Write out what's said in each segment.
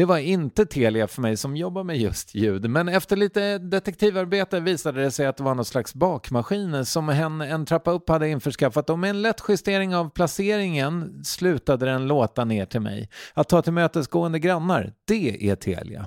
Det var inte Telia för mig som jobbar med just ljud, men efter lite detektivarbete visade det sig att det var någon slags bakmaskin som hen en trappa upp hade införskaffat och med en lätt justering av placeringen slutade den låta ner till mig. Att ta tillmötesgående grannar, det är Telia.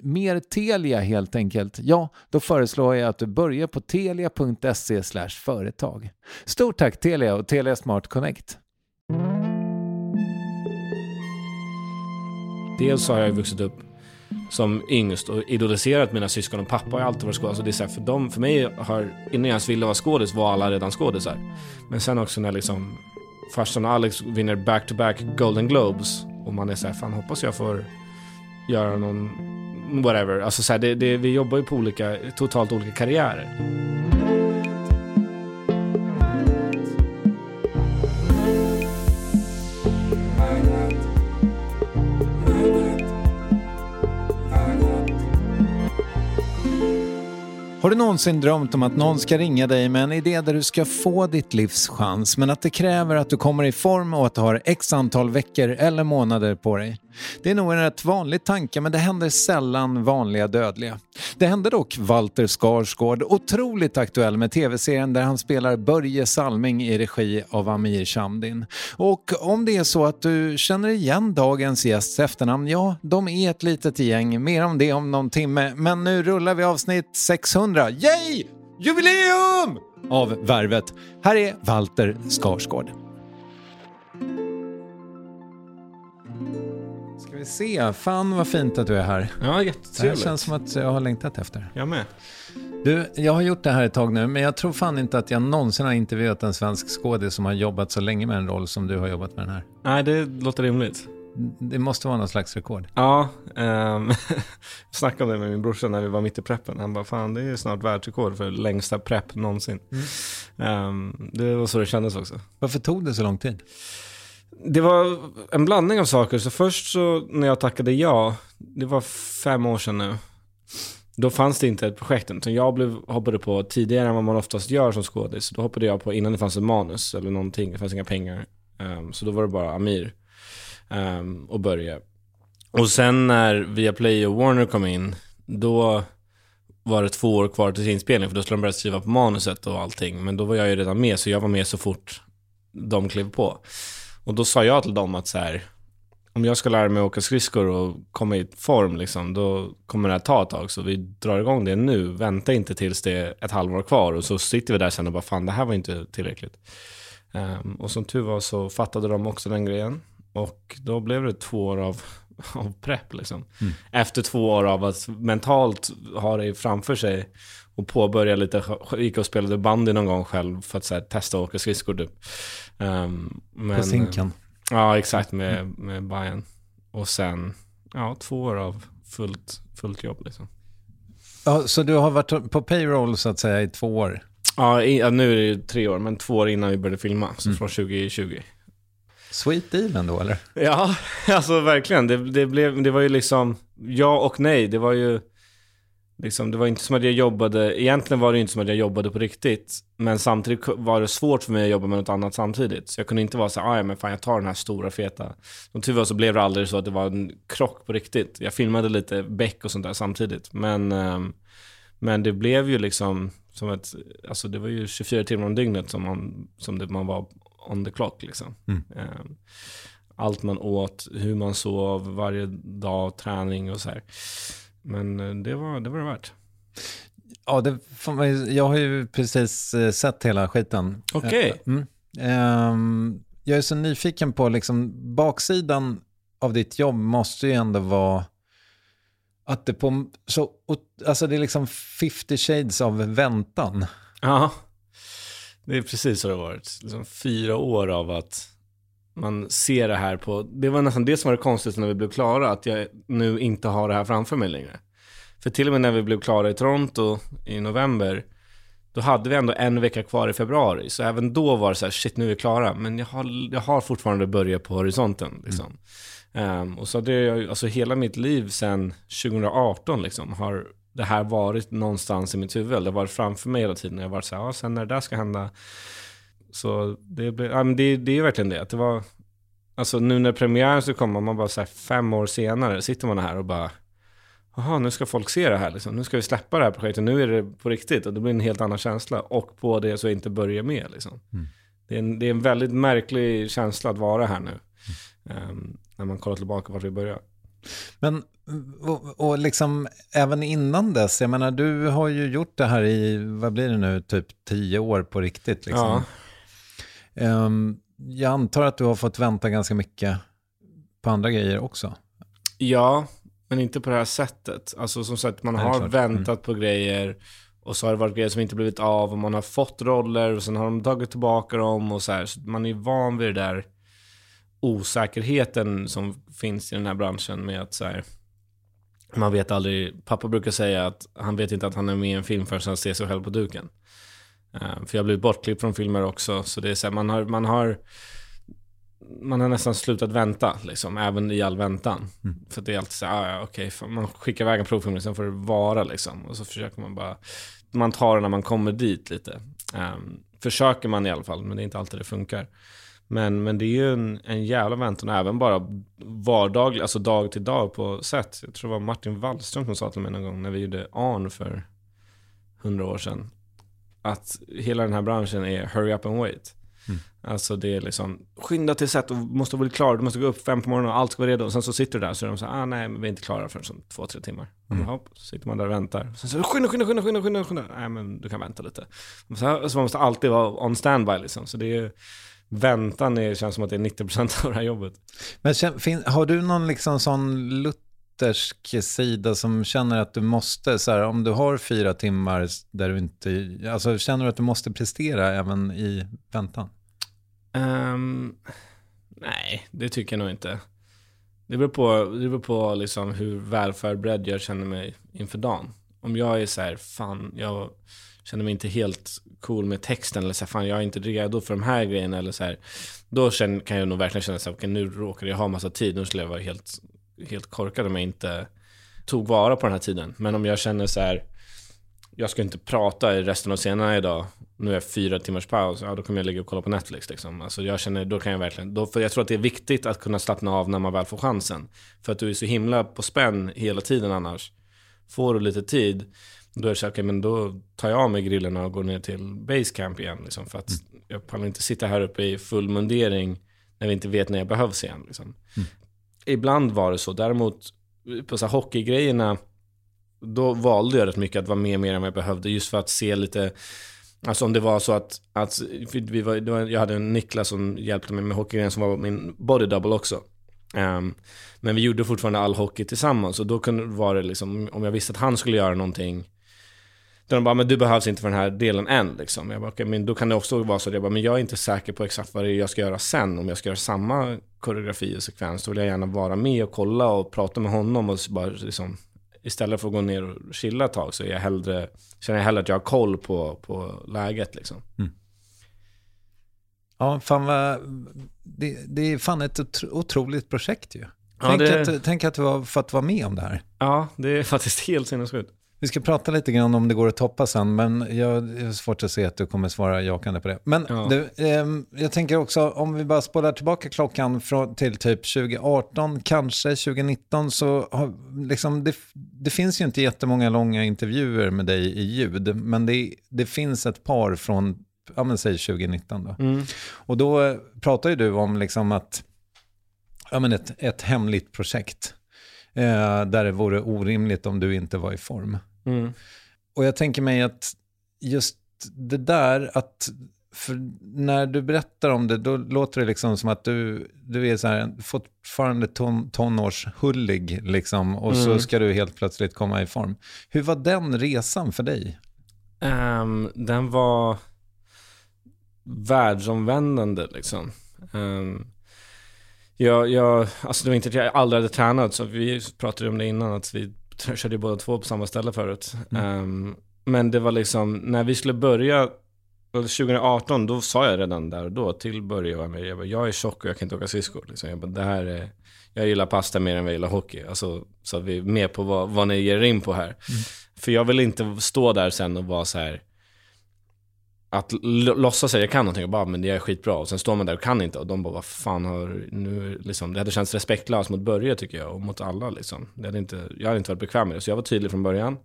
mer Telia helt enkelt, ja, då föreslår jag att du börjar på telia.se företag. Stort tack Telia och Telia Smart Connect. Dels har jag vuxit upp som yngst och idoliserat mina syskon och pappa har alltid varit skådis. Alltså det är så här, för, dem, för mig har, innan jag ens ville vara skådis var alla redan skådisar. Men sen också när liksom farsan och Alex vinner back-to-back -back Golden Globes och man är så här, fan hoppas jag får göra någon, whatever. Alltså så här, det, det, vi jobbar ju på olika, totalt olika karriärer. Har du någonsin drömt om att någon ska ringa dig med en idé där du ska få ditt livs chans men att det kräver att du kommer i form och att du har x antal veckor eller månader på dig? Det är nog en rätt vanlig tanke men det händer sällan vanliga dödliga. Det hände dock Walter Skarsgård, otroligt aktuell med tv-serien där han spelar Börje Salming i regi av Amir Shamdin. Och om det är så att du känner igen dagens gästs efternamn, ja, de är ett litet gäng. Mer om det om någon timme. Men nu rullar vi avsnitt 600. Yay! Jubileum! Av Värvet. Här är Walter Skarsgård. Se. Fan vad fint att du är här. Ja, jättetrevligt. Det känns som att jag har längtat efter. Jag med. Du, jag har gjort det här ett tag nu, men jag tror fan inte att jag någonsin har intervjuat en svensk skådis som har jobbat så länge med en roll som du har jobbat med den här. Nej, det låter rimligt. Det måste vara någon slags rekord. Ja, um, jag snackade om det med min brorsa när vi var mitt i preppen. Han bara, fan det är snart världsrekord för längsta prepp någonsin. Mm. Um, det var så det kändes också. Varför tog det så lång tid? Det var en blandning av saker. Så först så när jag tackade ja, det var fem år sedan nu. Då fanns det inte ett projekt utan jag blev, hoppade på tidigare än vad man oftast gör som skådis. Då hoppade jag på innan det fanns ett manus eller någonting, det fanns inga pengar. Um, så då var det bara Amir um, och Börje. Och sen när Viaplay och Warner kom in, då var det två år kvar till inspelning för då skulle de börja skriva på manuset och allting. Men då var jag ju redan med så jag var med så fort de klev på. Och då sa jag till dem att så här, om jag ska lära mig åka skridskor och komma i form, liksom, då kommer det här ta ett tag. Så vi drar igång det nu. Vänta inte tills det är ett halvår kvar och så sitter vi där sen och bara fan, det här var inte tillräckligt. Um, och som tur var så fattade de också den grejen. Och då blev det två år av, av prepp. Liksom. Mm. Efter två år av att mentalt ha det framför sig och påbörja lite, gick och spelade bandy någon gång själv för att här, testa att åka skridskor typ. Um, men, På Zinken? Ja, exakt med, med Bayern. Och sen, ja, två år av fullt, fullt jobb liksom. Ja, så du har varit på payroll så att säga i två år? Ja, i, ja nu är det tre år, men två år innan vi började filma, så mm. från 2020. Sweet deal ändå eller? Ja, alltså verkligen. Det, det, blev, det var ju liksom ja och nej. Det var ju Liksom, det var inte som att jag jobbade, egentligen var det inte som att jag jobbade på riktigt. Men samtidigt var det svårt för mig att jobba med något annat samtidigt. Så jag kunde inte vara så här, ah, ja men fan jag tar den här stora feta. Tur var så blev det aldrig så att det var en krock på riktigt. Jag filmade lite Beck och sånt där samtidigt. Men, um, men det blev ju liksom som ett, alltså det var ju 24 timmar om dygnet som man, som det, man var on the clock liksom. Mm. Um, allt man åt, hur man sov, varje dag, träning och så här. Men eh, det var det, var det värt. Ja, det jag har ju precis eh, sett hela skiten. Okej. Eh, Mm. Ehm, jag är så nyfiken på, liksom, baksidan av ditt jobb måste ju ändå vara att det på, så, alltså det är liksom 50 shades av väntan. Ja, det är precis så det har varit. Liksom fyra år av att man ser det här på... Det var nästan det som var det konstigaste när vi blev klara, att jag nu inte har det här framför mig längre. För till och med när vi blev klara i Toronto i november, då hade vi ändå en vecka kvar i februari. Så även då var det så här, shit nu är vi klara. Men jag har, jag har fortfarande börjat på horisonten. Liksom. Um, och så det, alltså hela mitt liv sedan 2018 liksom, har det här varit någonstans i mitt huvud. Det har varit framför mig hela tiden. Jag har varit så här, ah, sen när det där ska hända. Så det, blev, ja, men det, det är verkligen det. Att det var, alltså nu när premiären ska komma, man bara så här, fem år senare sitter man här och bara, jaha, nu ska folk se det här liksom. Nu ska vi släppa det här projektet, nu är det på riktigt. Och det blir en helt annan känsla. Och på det så inte börja med liksom. Mm. Det, är en, det är en väldigt märklig känsla att vara här nu. Um, när man kollar tillbaka vart vi började. Men, och, och liksom även innan dess, jag menar du har ju gjort det här i, vad blir det nu, typ tio år på riktigt liksom. Ja. Ehm, jag antar att du har fått vänta ganska mycket på andra grejer också. Ja, men inte på det här sättet. Alltså som sagt, man har väntat på grejer och så har det varit grejer som inte blivit av och man har fått roller och sen har de tagit tillbaka dem och så här. Så man är van vid det där osäkerheten som finns i den här branschen med att så här, man vet aldrig, pappa brukar säga att han vet inte att han är med i en film förrän han ser sig själv på duken. Eh, för jag har blivit bortklippt från filmer också, så det är så här, man har, man har man har nästan slutat vänta, liksom, även i all väntan. Mm. För det är alltid så här, ah, ja, okej, man skickar iväg en provfilm, sen får det vara liksom. Och så försöker man bara, man tar det när man kommer dit lite. Um, försöker man i alla fall, men det är inte alltid det funkar. Men, men det är ju en, en jävla väntan, även bara vardaglig, alltså dag till dag på set. Jag tror det var Martin Wallström som sa till mig någon gång när vi gjorde Arn för hundra år sedan. Att hela den här branschen är hurry up and wait. Mm. Alltså det är liksom, skynda till set och måste vara klar, du måste gå upp fem på morgonen och allt ska vara redo. Och sen så sitter du där så är de så här, ah nej men vi är inte klara förrän om två, tre timmar. Mm. Hopp, så sitter man där och väntar. Sen så, skynda, skynda, skynda, skynda, skynda, skynda. Nej men du kan vänta lite. Så, här, så man måste alltid vara on standby liksom. Så det är väntan är, känns som att det är 90% av det här jobbet. Men har du någon liksom sån yttersk sida som känner att du måste, så här, om du har fyra timmar där du inte, alltså känner du att du måste prestera även i väntan? Um, nej, det tycker jag nog inte. Det beror på, det beror på liksom hur väl förberedd jag känner mig inför dagen. Om jag är så här, fan, jag känner mig inte helt cool med texten eller så här, fan, jag är inte redo för de här grejerna eller så här. Då känner, kan jag nog verkligen känna så här, okej, nu råkar jag ha massa tid, nu skulle jag vara helt, helt korkad om jag inte tog vara på den här tiden. Men om jag känner så här, jag ska inte prata i resten av scenerna idag. Nu är jag fyra timmars paus, ja då kommer jag ligga och kolla på Netflix liksom. Alltså jag känner, då kan jag verkligen, då, för jag tror att det är viktigt att kunna slappna av när man väl får chansen. För att du är så himla på spänn hela tiden annars. Får du lite tid, då är det så här, okej men då tar jag av mig grillarna och går ner till basecamp igen liksom. För att jag pallar inte sitta här uppe i full mundering när vi inte vet när jag behövs igen liksom. Ibland var det så, däremot på så här hockeygrejerna då valde jag rätt mycket att vara med mer än vad jag behövde just för att se lite Alltså om det var så att, att vi var, det var, jag hade en Niklas som hjälpte mig med hockeygrejen som var min body double också. Um, men vi gjorde fortfarande all hockey tillsammans och då kunde det liksom, om jag visste att han skulle göra någonting då de bara, men du behövs inte för den här delen än liksom. Jag bara, okay, men då kan det också vara så att jag bara, men jag är inte säker på exakt vad det är jag ska göra sen. Om jag ska göra samma koreografi och sekvens, då vill jag gärna vara med och kolla och prata med honom och bara liksom istället för att gå ner och chilla ett tag så är jag hellre, känner jag hellre att jag har koll på, på läget liksom. Ja, fan vad, det, det är fan ett otro, otroligt projekt ju. Ja, tänk, det- att, tänk att du har fått vara med om det här. Ja, det är faktiskt helt sinnessjukt. Vi ska prata lite grann om det går att toppa sen, men jag har svårt att se att du kommer svara jakande på det. Men Ja. du, ehm, jag tänker också, om vi bara spolar tillbaka klockan från, till typ 2018, kanske 2019, så har, liksom, det, det finns ju inte jättemånga långa intervjuer med dig i ljud, men det, det finns ett par från, ja men säg 2019 då. Mm. Och då eh, pratar ju du om liksom att ja, men ett, ett hemligt projekt. Eh, där det vore orimligt om du inte var i form. Mm. Och jag tänker mig att just det där, att för när du berättar om det, då låter det liksom som att du, du är så här, fortfarande ton, tonårshullig, liksom, och så Mm. ska du helt plötsligt komma i form. Hur var den resan för dig? Ehm, den var världsomvändande liksom. Ehm, jag, jag, alltså det var inte att jag aldrig hade tränat, så vi pratade om det innan, att vi körde ju båda två på samma ställe förut. Mm. Ehm, men det var liksom, när vi skulle börja, 2018, då sa jag redan där och då till Börje och mig, jag, bara, jag är tjock och jag kan inte åka skridskor. Liksom. Jag, bara, det här är, jag gillar pasta mer än vad jag gillar hockey. Alltså, så att vi är med på vad, vad ni ger er in på här. För jag vill inte stå där sen och vara så här att låtsas säga jag kan någonting och bara, ah, men det är skitbra. Och sen står man där och kan inte och de bara, vad fan har nu, liksom, det hade känts respektlöst mot Börje tycker jag och mot alla liksom. Det hade inte, jag hade inte varit bekväm med det, så jag var tydlig från början.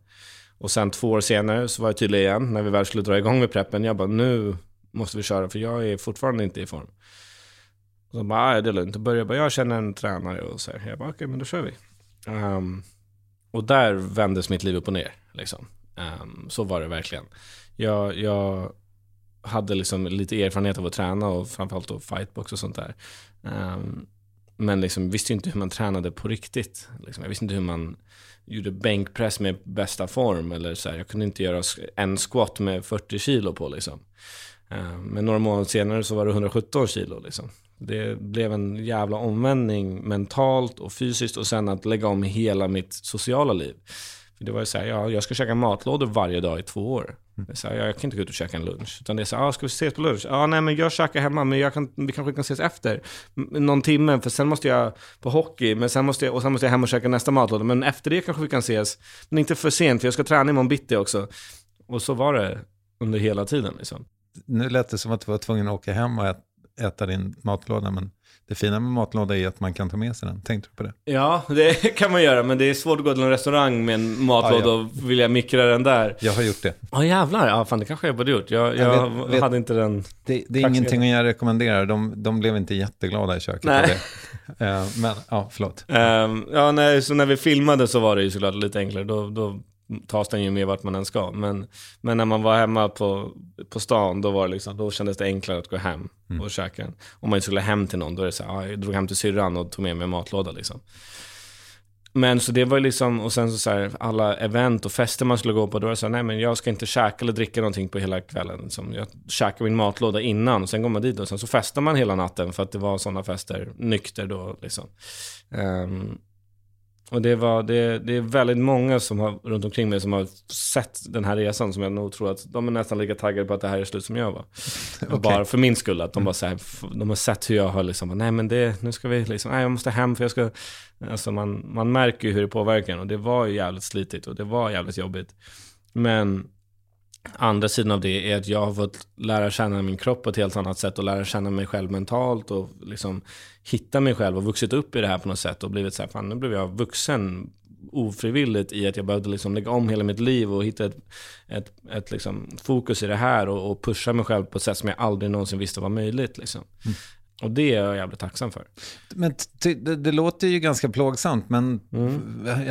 Och sen två år senare så var jag tydlig igen, när vi väl skulle dra igång med preppen. Jag bara, nu måste vi köra för jag är fortfarande inte i form. Och så bara, "Ah, det är lugnt. Och Börje bara, jag känner en tränare och så här. Jag bara, okej, men då kör vi. Um, och där vändes mitt liv upp och ner. Liksom. Um, så var det verkligen. Jag, jag hade liksom lite erfarenhet av att träna och framförallt då fightbox och sånt där. Um, men liksom visste ju inte hur man tränade på riktigt. Liksom. Jag visste inte hur man gjorde bänkpress med bästa form. Eller så här. Jag kunde inte göra en squat med 40 kilo på. Liksom. Ehm, men några månader senare så var det 117 kilo. Liksom. Det blev en jävla omvändning mentalt och fysiskt och sen att lägga om hela mitt sociala liv. För det var ju så här, ja, jag ska käka matlådor varje dag i två år. Det är så här, ja, jag kan inte gå ut och käka en lunch. Utan det är så här, ah, ska vi ses på lunch? Ja, nej men jag käkar hemma, men jag kan, vi kanske kan ses efter. Någon timme, för sen måste jag på hockey, men sen måste jag, och sen måste jag hem och käka nästa matlåda. Men efter det kanske vi kan ses. Men inte för sent, för jag ska träna imorgon bitti också. Och så var det under hela tiden liksom. Nu lät det som att du var tvungen att åka hem och äta din matlåda, men det fina med matlåda är att man kan ta med sig den. Tänkte du på det? Ja, det kan man göra, men det är svårt att gå till en restaurang med en matlåda Ja, ja. och vilja mikra den där. Jag har gjort det. Ja jävlar, ja fan det kanske jag borde gjort. Jag, Jag jag, vet- vet- hade inte den... Det, det är ingenting jag rekommenderar. De, de blev inte jätteglada i köket Nej. av det. Eh, men, ja, förlåt. Ehm, ja, nej, så när vi filmade så var det ju såklart lite enklare. Då, då tas den ju med vart man än ska. Men, men när man var hemma på, på stan, då, var det liksom, då kändes det enklare att gå hem Mm. och käka. Om man skulle hem till någon, då är det så här, ja, jag drog hem till syrran och tog med mig en matlåda liksom. Men så det var liksom, och sen så, så här, alla event och fester man skulle gå på, då var det så här, nej men jag ska inte käka eller dricka någonting på hela kvällen. Liksom. Jag käkar min matlåda innan, och sen går man dit och sen så festar man hela natten för att det var sådana fester, nykter då liksom. Ehm, och det, var, det, det är väldigt många som har, runt omkring mig som har sett den här resan som jag nog tror att de är nästan lika taggade på att det här är slut som jag var. Och Bara för min skull, att de bara så här, de har sett hur jag har liksom, nej men det, nu ska vi liksom, nej jag måste hem för jag ska, alltså man, man märker ju hur det påverkar en och det var ju jävligt slitigt och det var jävligt jobbigt. Men andra sidan av det är att jag har fått lära känna min kropp på ett helt annat sätt och lära känna mig själv mentalt och liksom hitta mig själv och vuxit upp i det här på något sätt och blivit så här, fan nu blev jag vuxen ofrivilligt i att jag behövde liksom lägga om hela mitt liv och hitta ett, ett, ett liksom fokus i det här och, och pusha mig själv på ett sätt som jag aldrig någonsin visste var möjligt. Liksom. Och det är jag jävligt tacksam för. Men det, det låter ju ganska plågsamt, men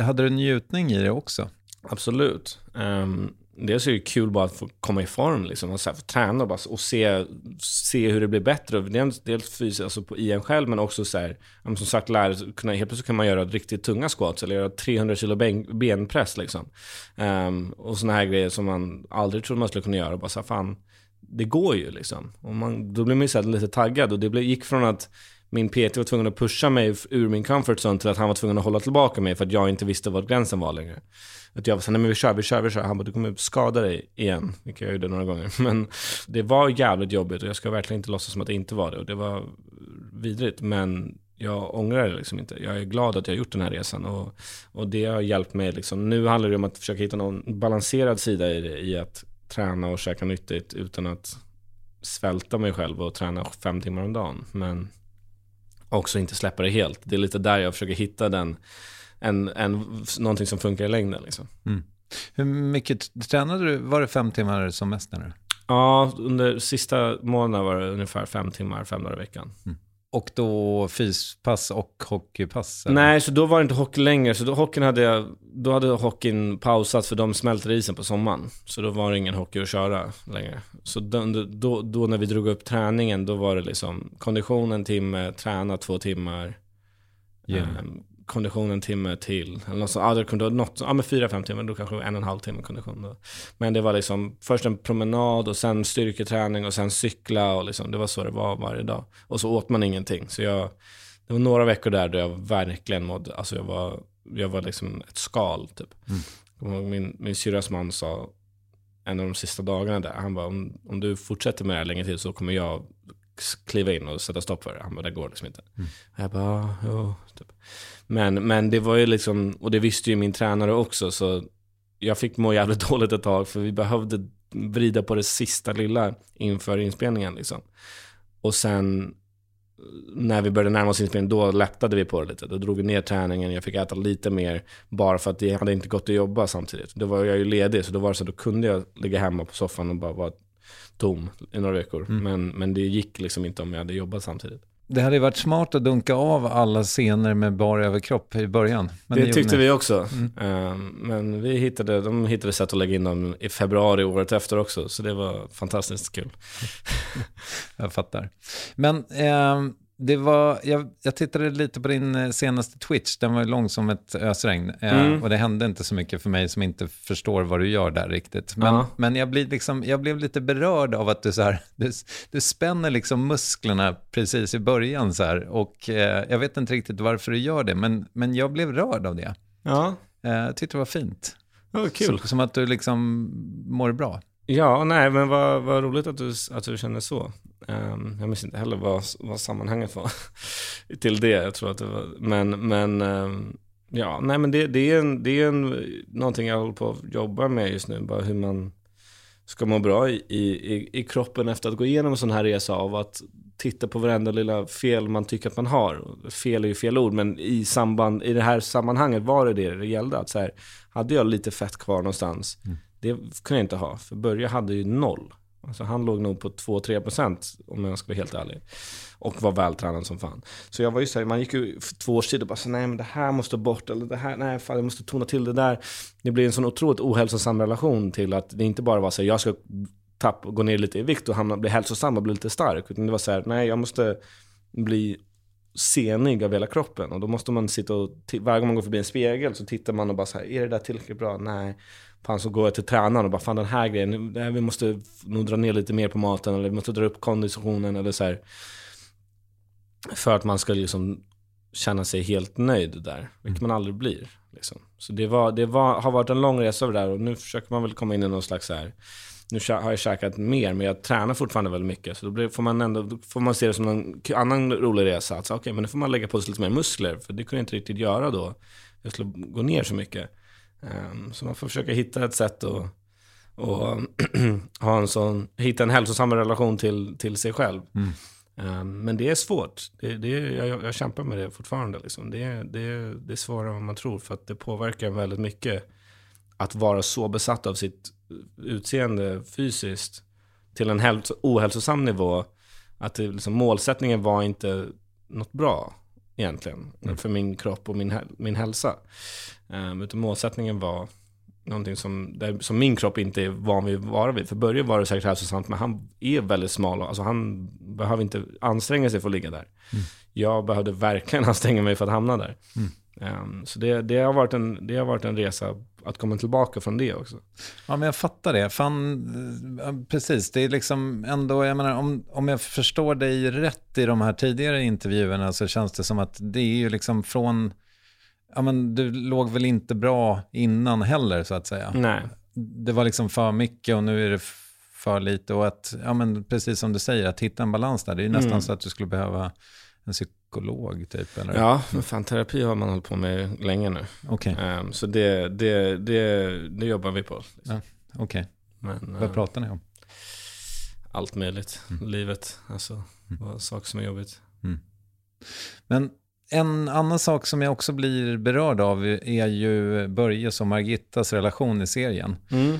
hade du njutning i det också? Absolut. Um, dels är det kul bara att få komma i form, liksom, och så här, få träna och, bara, och se, se hur det blir bättre. Dels, dels fysiskt, alltså på, i en själv, men också så här, som sagt, lära, kunna, helt plötsligt kan man göra riktigt tunga squats eller göra 300 kilo ben, benpress. Liksom. Um, och såna här grejer som man aldrig trodde man skulle kunna göra. Och Bara så här, fan, det går ju liksom. Och man, då blir man ju så här lite taggad och det blev, gick från att min PT var tvungen att pusha mig ur min comfort zone till att han var tvungen att hålla tillbaka mig för att jag inte visste vad gränsen var längre. Att jag var såhär, nej men vi kör, vi kör, vi kör. Han bara, du kommer skada dig igen. Vilket jag gjorde några gånger. Men det var jävligt jobbigt och jag ska verkligen inte låtsas som att det inte var det. Och det var vidrigt. Men jag ångrar det liksom inte. Jag är glad att jag har gjort den här resan. Och, och det har hjälpt mig liksom. Nu handlar det om att försöka hitta någon balanserad sida i det. I att träna och käka nyttigt utan att svälta mig själv och träna fem timmar om dagen. Men också inte släppa det helt. Det är lite där jag försöker hitta den, en, en, någonting som funkar i längden. Liksom. Hur mycket tränade du? Var det fem timmar som mest? Eller? Ja, under sista månaden var det ungefär fem timmar, fem dagar i veckan. och då fyspass och hockeypass? Eller? Nej, så då var det inte hockey längre. Så då, hockeyn hade jag, då hade hockeyn pausat för de smälter isen på sommaren. Så då var det ingen hockey att köra längre. Så då, då, då när vi drog upp träningen, då var det liksom kondition en timme, träna två timmar. Gym. Um, kondition en timme till. Eller något ja, det kunde något, ja men fyra, fem timmar, då kanske en och en halv timme kondition. Då. Men det var liksom först en promenad och sen styrketräning och sen cykla och liksom, det var så det var varje dag. Och så åt man ingenting. Så jag, det var några veckor där då jag verkligen mådde, alltså jag var, jag var liksom ett skal typ. Mm. Min, min syrras man sa en av de sista dagarna där, han bara om, om du fortsätter med det här länge till så kommer jag kliva in och sätta stopp för det. Han bara, det går liksom inte. Mm. Jag bara, jo, typ. Men, men det var ju liksom, och det visste ju min tränare också, så jag fick må jävligt dåligt ett tag, för vi behövde vrida på det sista lilla inför inspelningen liksom. Och sen när vi började närma oss inspelningen, då lättade vi på det lite. Då drog vi ner träningen, jag fick äta lite mer, bara för att det hade inte gått att jobba samtidigt. Då var jag ju ledig, så då var det så då kunde jag ligga hemma på soffan och bara vara tom i några veckor. Mm. Men, men det gick liksom inte om jag hade jobbat samtidigt. Det hade varit smart att dunka av alla scener med bar överkropp i början. Men det, det tyckte vi också. Mm. Um, men vi hittade, de hittade sätt att lägga in dem i februari året efter också. Så det var fantastiskt kul. jag fattar. Men um det var, jag, jag, tittade lite på din eh, senaste Twitch, den var lång som ett ösregn. Eh, mm. och det hände inte så mycket för mig som inte förstår vad du gör där riktigt. Men, ja. men jag, blir liksom, jag blev lite berörd av att du, så här, du, du spänner liksom musklerna precis i början. Så här, och eh, jag vet inte riktigt varför du gör det, men, men jag blev rörd av det. Ja. Eh, jag tyckte det var fint. Ja, kul. Så, som att du liksom mår bra. Ja, nej, men vad, vad roligt att du, att du känner så. Um, jag minns inte heller vad, vad sammanhanget var till det. Jag tror att det var, men, men um, ja, nej men det, det, är, en, det är en, någonting jag håller på att jobba med just nu. Bara hur man ska må bra i, i, i kroppen efter att gå igenom en sån här resa av att titta på varenda lilla fel man tycker att man har. Fel är ju fel ord, men i, samband, i det här sammanhanget var det det det gällde. Att så här, hade jag lite fett kvar någonstans, mm det kunde jag inte ha. För Börje hade ju noll. Alltså han låg nog på 2-3% om jag ska vara helt ärlig. Och var vältränad som fan. Så jag var ju såhär, man gick ju för två års tid och bara så, nej men det här måste bort, eller det här, nej fan jag måste tona till det där. Det blir en sån otroligt ohälsosam relation till att det inte bara var så här, jag ska tappa, gå ner lite i vikt och hamna, bli hälsosam och bli lite stark. Utan det var så här, nej jag måste bli senig av hela kroppen. Och då måste man sitta och, varje gång man går förbi en spegel så tittar man och bara så här, är det där tillräckligt bra? Nej. Fan så går jag till tränaren och bara, fan den här grejen, vi måste nog dra ner lite mer på maten eller vi måste dra upp konditionen eller så här. För att man ska liksom känna sig helt nöjd där, vilket man aldrig blir. Liksom. Så det, var, det var, har varit en lång resa över där och nu försöker man väl komma in i någon slags så här, nu har jag käkat mer, men jag tränar fortfarande väldigt mycket. Så då blir, får, man ändå, då får man se det som en annan rolig resa. Alltså, okay, men nu får man lägga på sig lite mer muskler, för det kunde jag inte riktigt göra då. Jag skulle gå ner så mycket. Um, så man får försöka hitta ett sätt att och ha en sån, hitta en hälsosam relation till, till sig själv. Mm. Um, men det är svårt. Det, det, jag, jag kämpar med det fortfarande. Liksom. Det, det, det är svårare än man tror, för att det påverkar väldigt mycket att vara så besatt av sitt utseende fysiskt till en hälso, ohälsosam nivå. Att det, liksom, målsättningen var inte något bra egentligen mm. för min kropp och min, min hälsa. Um, utan målsättningen var någonting som, där, som min kropp inte är van vid att vara vid. För Börje var det säkert hälsosamt, men han är väldigt smal. Alltså han behöver inte anstränga sig för att ligga där. Mm. Jag behövde verkligen anstränga mig för att hamna där. Mm. Um, så det, det, har varit en, det har varit en resa att komma tillbaka från det också. Ja, men jag fattar det. Fan, precis, det är liksom ändå, jag menar, om, om jag förstår dig rätt i de här tidigare intervjuerna så känns det som att det är ju liksom från, ja men du låg väl inte bra innan heller så att säga. Nej. Det var liksom för mycket och nu är det för lite och att, ja men precis som du säger, att hitta en balans där, det är ju nästan mm. så att du skulle behöva en psykolog typ? Eller? Ja, men fan terapi har man hållit på med länge nu. Okay. Um, ehm, så det, det, det, det jobbar vi på. Liksom. Ja, Okej. Okay. Vad um, pratar ni om? Allt möjligt. Mm. Livet, alltså mm. saker som är jobbigt. Mm. Men en annan sak som jag också blir berörd av är ju Börjes och Margittas relation i serien. Mm.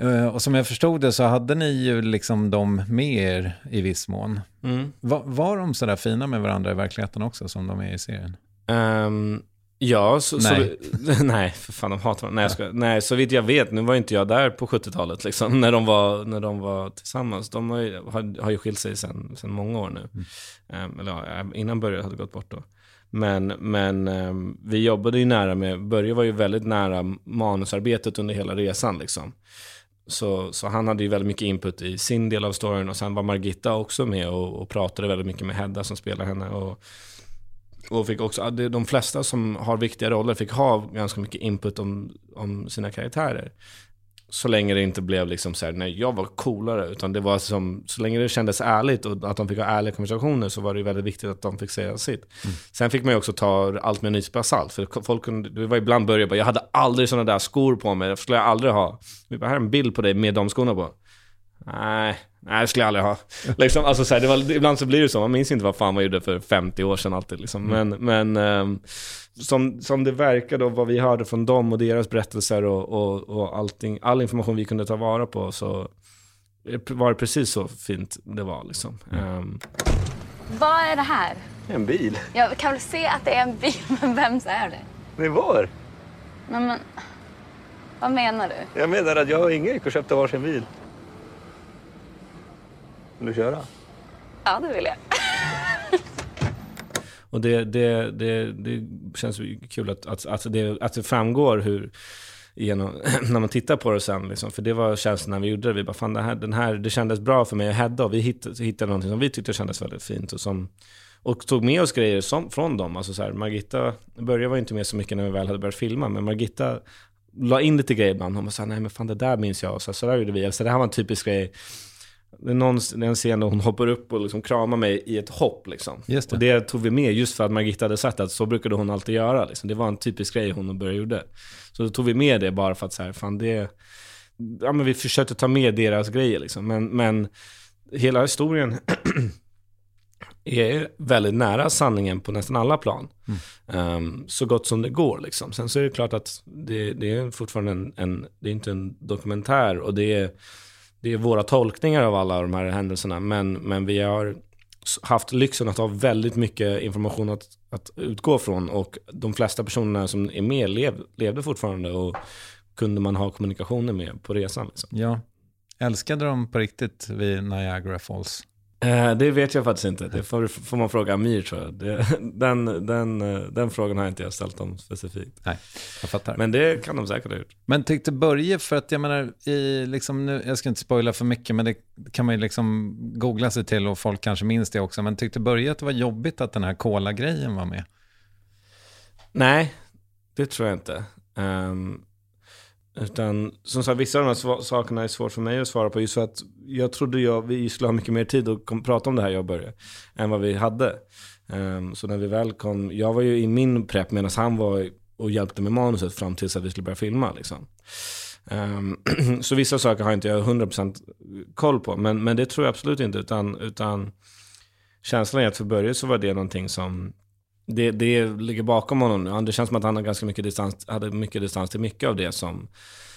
Eh, Och som jag förstod det så hade ni ju liksom dem med er i viss mån. Mm. Va, var de sådär fina med varandra i verkligheten också som de är i serien? Ehm, ja, så, Nej. Så, nej, för fan de hatar varandra. Nej, ska, nej, så vitt jag vet, nu var inte jag där på 70-talet liksom, när de var, när de var tillsammans. De har ju, har, har ju skilt sig sedan många år nu. Ehm, eller ja, innan Börje hade gått bort då. Men, men ehm, vi jobbade ju nära med, Börje var ju väldigt nära manusarbetet under hela resan liksom. Så, så han hade ju väldigt mycket input i sin del av storyn och sen var Margitta också med och, och pratade väldigt mycket med Hedda som spelar henne. Och, och fick också, de flesta som har viktiga roller fick ha ganska mycket input om, om sina karaktärer. Så länge det inte blev liksom så här, nej jag var coolare, utan det var som, så länge det kändes ärligt och att de fick ha ärliga konversationer så var det väldigt viktigt att de fick säga sitt. Sen fick man ju också ta allt med en nypa salt, för folk kunde, det var ibland började bara, jag hade aldrig sådana där skor på mig, det skulle jag aldrig ha. Vi bara, här är en bild på dig med de skorna på. Nej, nej det skulle jag aldrig ha. Liksom, alltså, så här, det var, ibland så blir det så, man minns inte vad fan man gjorde för 50 år sedan alltid. Liksom. Men, men ehm, som, som det verkade och vad vi hörde från dem och deras berättelser och, och, och allting, all information vi kunde ta vara på så var det precis så fint det var. Liksom. Ehm, Vad är det här? En bil? Jag kan väl se att det är en bil, men vems är det? Men var? Men, men vad menar du? Jag menar att jag och Inge gick och köpte varsin bil. Vill du köra? Ja, det vill jag. Och det, det, det, det känns kul att, att, att, det, att det framgår hur, genom, när man tittar på det sen. Liksom. För det var känslan när vi gjorde det. Vi bara, fan det här, den här, det kändes bra för mig och Hedda. Och vi hittade, hittade någonting som vi tyckte kändes väldigt fint. Och, som, och tog med oss grejer som, från dem. Alltså så här, Margitta, Börje var inte med så mycket när vi väl hade börjat filma. Men Margitta la in lite grejer ibland. Hon här, nej men fan det där minns jag. Och så, så där gjorde vi. Så det här var en typisk grej. Det är någon, en scen där hon hoppar upp och liksom kramar mig i ett hopp. Liksom. Det. Och det tog vi med just för att Margitta hade sagt att så brukade hon alltid göra. Liksom. Det var en typisk grej hon och Börje gjorde. Så då tog vi med det bara för att så här, fan det... Ja men vi försökte ta med deras grejer liksom. Men, men hela historien är väldigt nära sanningen på nästan alla plan. Ehm, så gott som det går liksom. Sen så är det klart att det, det är fortfarande en, en, det är inte en dokumentär och det är, det är våra tolkningar av alla de här händelserna. Men, men vi har haft lyxen att ha väldigt mycket information att, att utgå från och de flesta personerna som är med lev, levde fortfarande och kunde man ha kommunikationer med på resan. Liksom. Ja. Älskade de på riktigt vid Niagara Falls? Eh, det vet jag faktiskt inte. Det får, får man fråga Amir tror jag. Det, den, den, eh, den frågan har inte jag ställt dem specifikt. Nej, jag fattar. Men, Men det kan de säkert ha gjort. tyckte Börje, för att jag menar, i, liksom, nu, jag ska inte spoila för mycket, men det kan man ju liksom googla sig till och folk kanske minns det också. Men tyckte Börje att det var jobbigt att den här cola-grejen var med? Nej, det tror jag inte. Ehm, utan som sagt, vissa av de här sakerna är svårt för mig att svara på. Just för att jag trodde jag, vi skulle ha mycket mer tid att kom, prata om det här, jag och Börje, än vad vi hade. Um, så när vi väl kom, jag var ju i min prepp medan han var och hjälpte med manuset fram tills att vi skulle börja filma. Liksom. Um, så vissa saker har inte jag 100% koll på, men, men det tror jag absolut inte. Utan, utan känslan är att för Börje så var det någonting som det, det ligger bakom honom nu. Det känns som att han har ganska mycket distans, hade mycket distans till mycket av det som,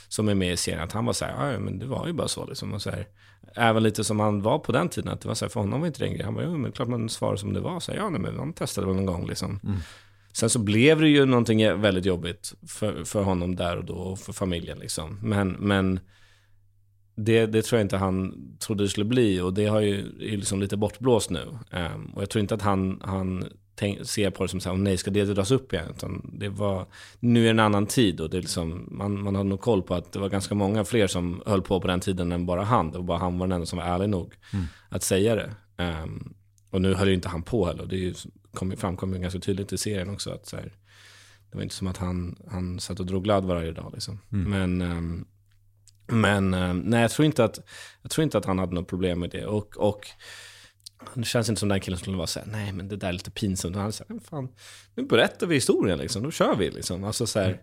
som är med i serien. Att han var så här, ja men det var ju bara så liksom. Och så här, även lite som han var på den tiden, att det var så här, för honom var inte det en grej. Han var jo men klart man svarar som det var. Så här, ja nej, men han testade väl någon gång liksom. Sen så blev det ju någonting väldigt jobbigt för, för honom där och då och för familjen liksom. Men, men det, det tror jag inte han trodde det skulle bli och det har ju, är liksom lite bortblåst nu. Ehm, och jag tror inte att han, han tänk, ser på det som så här, "Åh nej, ska det dras upp igen? Utan det var, nu är det en annan tid och det är liksom, man, man hade nog koll på att det var ganska många fler som höll på på den tiden än bara han. Det var bara han var den enda som var ärlig nog att säga det. Ehm, och nu höll ju inte han på heller. Det är ju, kom, framkom ju ganska tydligt i serien också att så här, det var inte som att han, han satt och drog ladd varje dag liksom. Men, ehm, men ehm, nej, jag tror, inte att, jag tror inte att han hade något problem med det. Och, och det känns inte som den killen som skulle vara såhär, nej men det där är lite pinsamt. Och han säger, "Men fan, nu berättar vi historien liksom, då kör vi liksom. Alltså så här,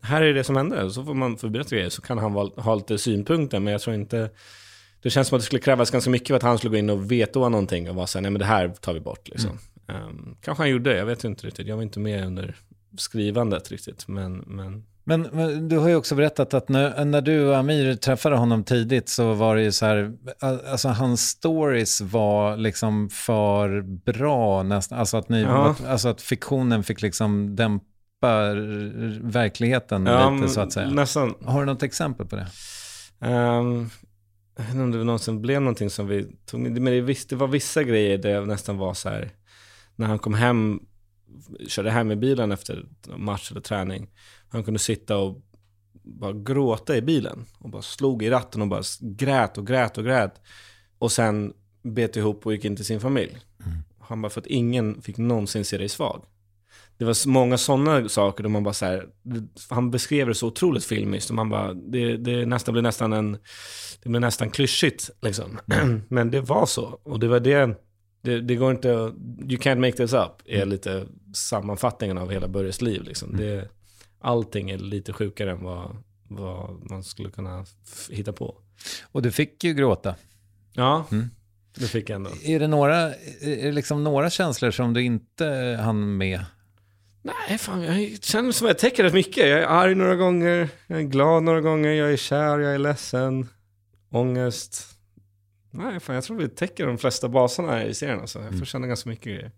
här är det som hände, så får man berätta grejer, så kan han ha lite synpunkter, men jag tror inte, det känns som att det skulle krävas ganska mycket för att han skulle gå in och vetoa någonting och vara såhär, nej men det här tar vi bort liksom. Ehm, kanske han gjorde, jag vet inte riktigt, jag var inte med under skrivandet riktigt, men, men Men, men du har ju också berättat att när, när du och Amir träffade honom tidigt så var det ju så här, alltså hans stories var liksom för bra nästan, alltså att, ni, Ja. alltså att fiktionen fick liksom dämpa verkligheten lite så att säga. Nästan. Har du något exempel på det? Um, jag vet inte om det någonsin blev någonting som vi tog. Men det, visst, det var vissa grejer där jag nästan var så här. När han kom hem, körde hem i bilen efter match eller träning. Han kunde sitta och bara gråta i bilen. Och bara slog i ratten och bara grät och grät och grät. Och sen bet ihop och gick in till sin familj. Han bara, för att ingen fick någonsin se dig svag. Det var många sådana saker där man bara så här, han beskrev det så otroligt filmiskt och man bara, det, det nästan blev nästan en, det blev nästan klyschigt liksom. Men det var så. Och det var det, det, det går inte, you can't make this up, är lite sammanfattningen av hela Börjes liv liksom. Det, allting är lite sjukare än vad, vad man skulle kunna hitta på. Och du fick ju gråta. Ja, Mm. det fick jag ändå. Är det några, är det liksom några känslor som du inte hann med? Nej, fan, jag känner som jag täcker rätt mycket. Jag är arg några gånger, jag är glad några gånger, jag är kär, jag är ledsen, ångest. Nej, fan, jag tror vi täcker de flesta baserna i serien. Alltså. Jag får känna ganska mycket grejer.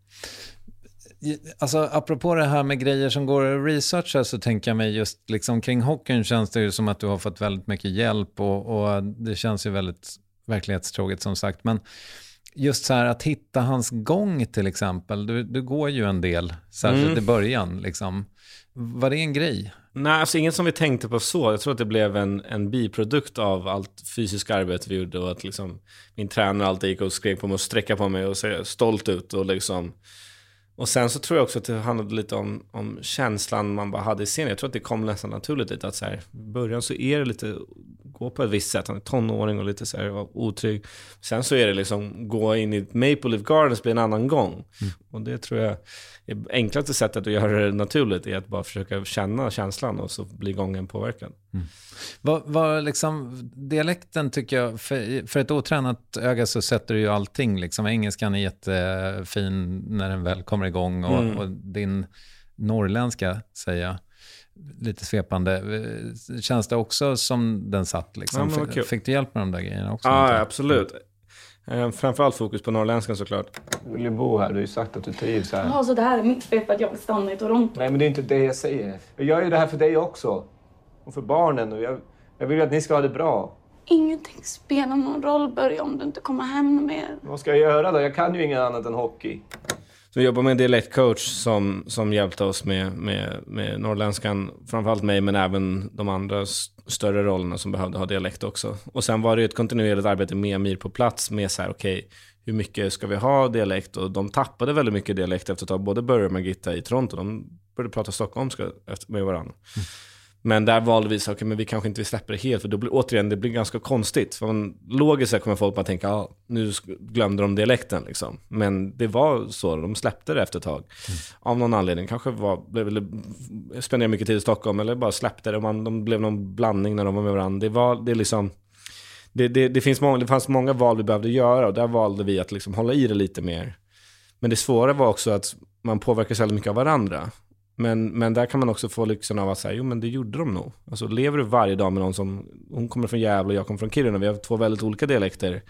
Alltså apropå det här med grejer som går att researcha så tänker jag mig just liksom kring hockeyn känns det ju som att du har fått väldigt mycket hjälp och, och det känns ju väldigt verklighetstroget som sagt. Men just så här att hitta hans gång till exempel, du, du går ju en del, särskilt Mm. i början liksom. Var det en grej? Nej, alltså inget som vi tänkte på så. Jag tror att det blev en, en biprodukt av allt fysiskt arbete vi gjorde och att liksom min tränare alltid gick och skrek på mig och sträcka på mig och se stolt ut och liksom och sen så tror jag också att det handlade lite om, om känslan man bara hade i scenen. Jag tror att det kom nästan naturligt lite att så här, i början så är det lite, gå på ett visst sätt, han är tonåring och lite så här otrygg. Sen så är det liksom, gå in i Maple Leaf Gardens blir en annan gång. Och det tror jag är enklaste sättet att göra det naturligt är att bara försöka känna känslan och så blir gången påverkad. Vad, vad liksom, dialekten tycker jag, för, för ett otränat öga så sätter du ju allting. Liksom. Engelskan är jättefin när den väl kommer igång och, Mm. och din norrländska, säger jag, lite svepande, eh, känns det också som den satt? Liksom. Ja, vad fick, du hjälp med de där grejerna också? Ja, absolut. Eh, Framförallt fokus på norrländskan såklart. Du vill ju bo här. Du har ju sagt att du trivs här. Ja, så det här är mitt fel för att jag vill stanna i Toronto. Nej, men det är inte det jag säger. Jag gör ju det här för dig också. Och för barnen. Och jag, jag vill ju att ni ska ha det bra. Ingenting spelar någon roll, Börje, om du inte kommer hem mer. Vad ska jag göra då? Jag kan ju inget annat än hockey. Så vi jobbar med en dialektcoach som, som hjälpte oss med, med, med norrländskan. Framförallt mig, men även de andra st större rollerna som behövde ha dialekt också. Och sen var det ju ett kontinuerligt arbete med Amir på plats med så här, okej, hur mycket ska vi ha dialekt? Och de tappade väldigt mycket dialekt efter ett tag. Både Börje och Margitta i Toronto, de började prata stockholmska med varandra. Mm. Men där valde vi så, okej, men vi kanske inte släpper det helt, för då blir, återigen, det blir ganska konstigt. För man, logiskt sett kommer folk bara tänka, ja, nu glömde de dialekten liksom. Men det var så, de släppte det efter ett tag. Av någon anledning, kanske var, eller, spenderade mycket tid i Stockholm, eller bara släppte det. Man, de blev någon blandning när de var med varandra. Det var, det liksom, det, det, det, finns många, det fanns många val vi behövde göra och där valde vi att liksom hålla i det lite mer. Men det svåra var också att man påverkas väldigt mycket av varandra. Men, men där kan man också få lyxen av att säga, jo men det gjorde de nog. Alltså lever du varje dag med någon som, hon kommer från Gävle och jag kommer från Kiruna, vi har två väldigt olika dialekter.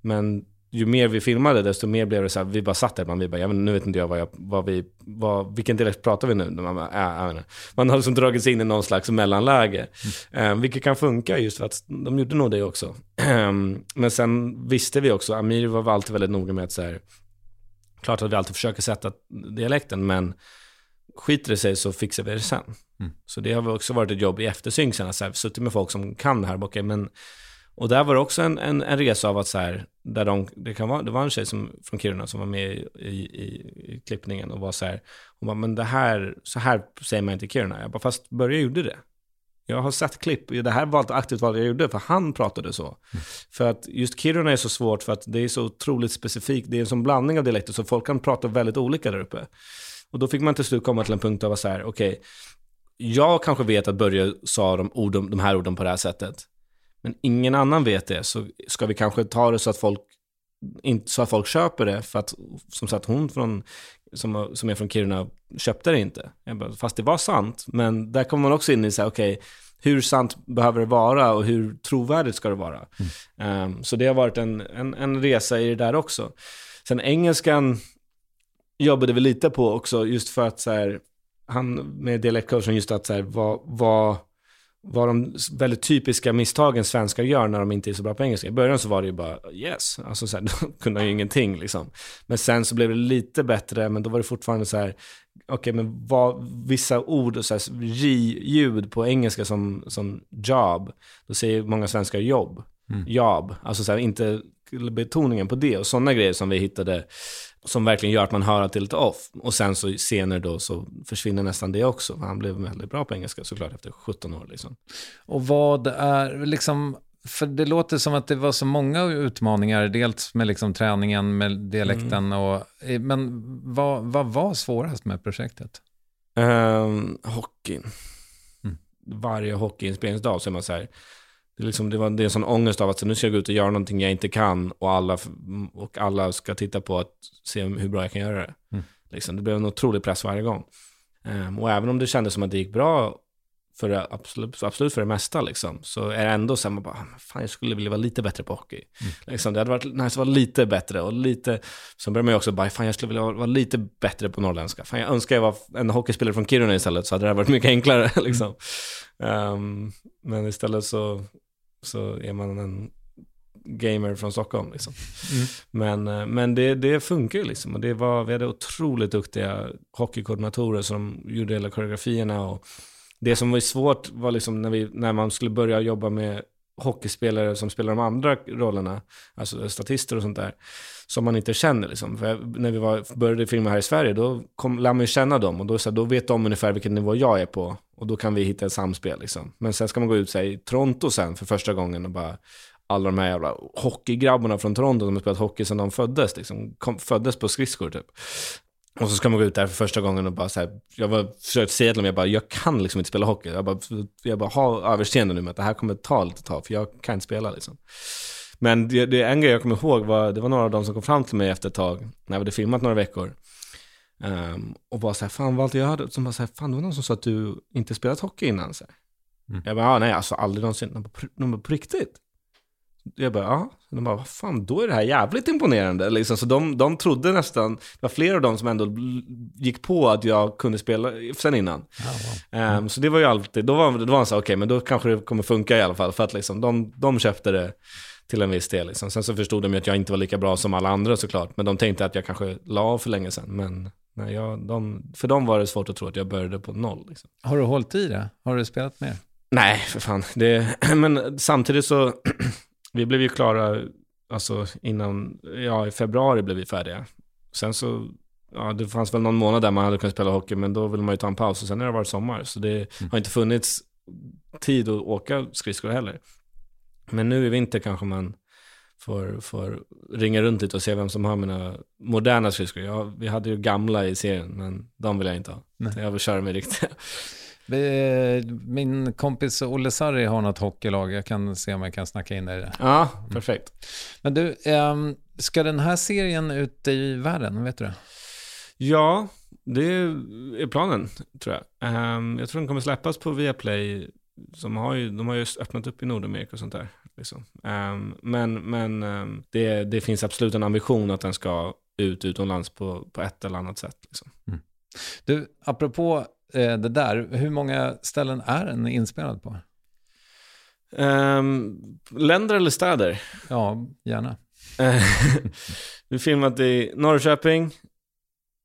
Men ju mer vi filmade, desto mer blev det så här, vi bara satt där, man, vi bara, ja, men nu vet inte jag vad, jag, vad vi, vad, vilken dialekt pratar vi nu? Man, bara, äh, inte. man har liksom dragits in i någon slags mellanläge. Eh, vilket kan funka just för att de gjorde nog det också. Ehm, men sen visste vi också, Amir var alltid väldigt noga med att så här, klart att vi alltid försöker sätta dialekten, men skiter det sig så fixar vi det sen. Mm. Så det har också varit ett jobb i eftersynk sen, att så här, suttit med folk som kan det här. Okay, men, och där var det också en, en, en resa av att så här, där de, det, kan vara, det var en tjej som, från Kiruna som var med i, i, i, klippningen och var så här, hon bara, men det här, så här säger man inte i Kiruna. Jag bara, fast Börje gjorde det. Jag har sett klipp, det här var ett aktivt val jag gjorde, för han pratade så. För att just Kiruna är så svårt för att det är så otroligt specifikt, det är en sån blandning av dialekter, så folk kan prata väldigt olika där uppe. Och då fick man till slut komma till en punkt av att så här, okej, jag kanske vet att Börje sa de, orden, de här orden på det här sättet, men ingen annan vet det, så ska vi kanske ta det så att folk inte så att folk köper det för att, som sagt, hon från, som, som är från Kiruna köpte det inte. Bara, fast det var sant, men där kommer man också in i så här, okej, okay, hur sant behöver det vara och hur trovärdigt ska det vara? Mm. Um, så det har varit en, en, en resa i det där också. Sen engelskan jobbade vi lite på också, just för att så här, han med dialektcoachen, just att så här, vad, vad, vad de väldigt typiska misstagen svenskar gör när de inte är så bra på engelska. I början så var det ju bara yes, alltså så här, då kunde han ju ingenting liksom. Men sen så blev det lite bättre, men då var det fortfarande så här, okej, okay, men vad, vissa ord och så här, J-ljud på engelska som, som job, då säger många svenskar jobb, mm. jobb, alltså så här, inte betoningen på det och sådana grejer som vi hittade som verkligen gör att man hör att det är lite off. Och sen så senare då så försvinner nästan det också. Han blev väldigt bra på engelska såklart efter 17 år liksom. Och vad är liksom, för det låter som att det var så många utmaningar, dels med liksom träningen, med dialekten mm. och, men vad, vad var svårast med projektet? Um, hockeyn. Mm. Varje hockeyinspelningsdag så är man så här, det, är liksom, det, var, det är en sån ångest av att så nu ska jag gå ut och göra någonting jag inte kan och alla, och alla ska titta på att se hur bra jag kan göra det. Mm. Liksom, det blev en otrolig press varje gång. Um, och även om det kändes som att det gick bra för det, absolut, absolut för det mesta, liksom, så är det ändå så här, man bara, ah, fan jag skulle vilja vara lite bättre på hockey. Mm. Liksom, det hade varit nice att vara lite bättre och lite, så börjar man ju också bara, fan jag skulle vilja vara lite bättre på norrländska. Fan jag önskar jag var en hockeyspelare från Kiruna istället, så hade det varit mycket enklare. liksom. Um, men istället så så är man en gamer från Stockholm. Liksom. Mm. Men, eh, men det, det funkar ju liksom. Och det var, vi hade otroligt duktiga hockeykoordinatorer som gjorde hela koreografierna. Och det som var svårt var liksom när, vi, när man skulle börja jobba med hockeyspelare som spelar de andra rollerna, alltså statister och sånt där, som man inte känner. Liksom. För när vi var, började filma här i Sverige, då kom, lär man ju känna dem och då, så då vet de ungefär vilken nivå jag är på. Och då kan vi hitta ett samspel. Liksom. Men sen ska man gå ut här, i Toronto sen för första gången och bara alla de här jävla hockeygrabbarna från Toronto som har spelat hockey sedan de föddes, liksom, kom, föddes på skridskor typ. Och så ska man gå ut där för första gången och bara så här, jag var försökt säga till dem, jag bara, jag kan liksom inte spela hockey. Jag bara, jag bara har överseende nu med att det här kommer ta lite tag, för jag kan inte spela liksom. Men det, det en grej jag kommer ihåg var, det var några av dem som kom fram till mig efter ett tag, när vi hade filmat några veckor. Um, och bara såhär, fan Walter, jag hörde, som bara såhär, fan det var någon som sa att du inte spelat hockey innan. Så mm. Jag bara, ah, nej alltså aldrig någonsin. De bara, de bara, på riktigt? Jag bara, ja. De bara, vad fan, då är det här jävligt imponerande. Liksom. Så de, de trodde nästan, det var flera av dem som ändå gick på att jag kunde spela sen innan. Oh, wow. um, mm. Så det var ju alltid, då var, då var han så okej, okay, men då kanske det kommer funka i alla fall. För att liksom, de, de köpte det till en viss del. Liksom. Sen så förstod de ju att jag inte var lika bra som alla andra såklart. Men de tänkte att jag kanske la av för länge sedan. Men nej, jag, de, för dem var det svårt att tro att jag började på noll. Liksom. Har du hållit i det? Har du spelat mer? Nej, för fan. Det, men samtidigt så, vi blev ju klara, alltså innan, ja i februari blev vi färdiga. Sen så, ja det fanns väl någon månad där man hade kunnat spela hockey, men då ville man ju ta en paus och sen har det varit sommar. Så det mm. har inte funnits tid att åka skridskor heller. Men nu i vinter kanske man får, får ringa runt lite och se vem som har mina moderna skridskor. Ja, vi hade ju gamla i serien, men de vill jag inte ha. Nej. Jag vill köra med riktiga. Min kompis Olle Sarri har något hockeylag. Jag kan se om jag kan snacka in dig i det. Ja, perfekt. Mm. Men du, ehm, ska den här serien ut i världen? Vet du det? Ja, det är planen, tror jag. Ehm, jag tror den kommer släppas på Viaplay som har ju, de har ju öppnat upp i Nordamerika och sånt där. Liksom. Um, men men det, det finns absolut en ambition att den ska ut utomlands på, på ett eller annat sätt. Liksom. Mm. Du, apropå det där, hur många ställen är den inspelad på? Um, länder eller städer? Ja, gärna. Vi filmat i Norrköping,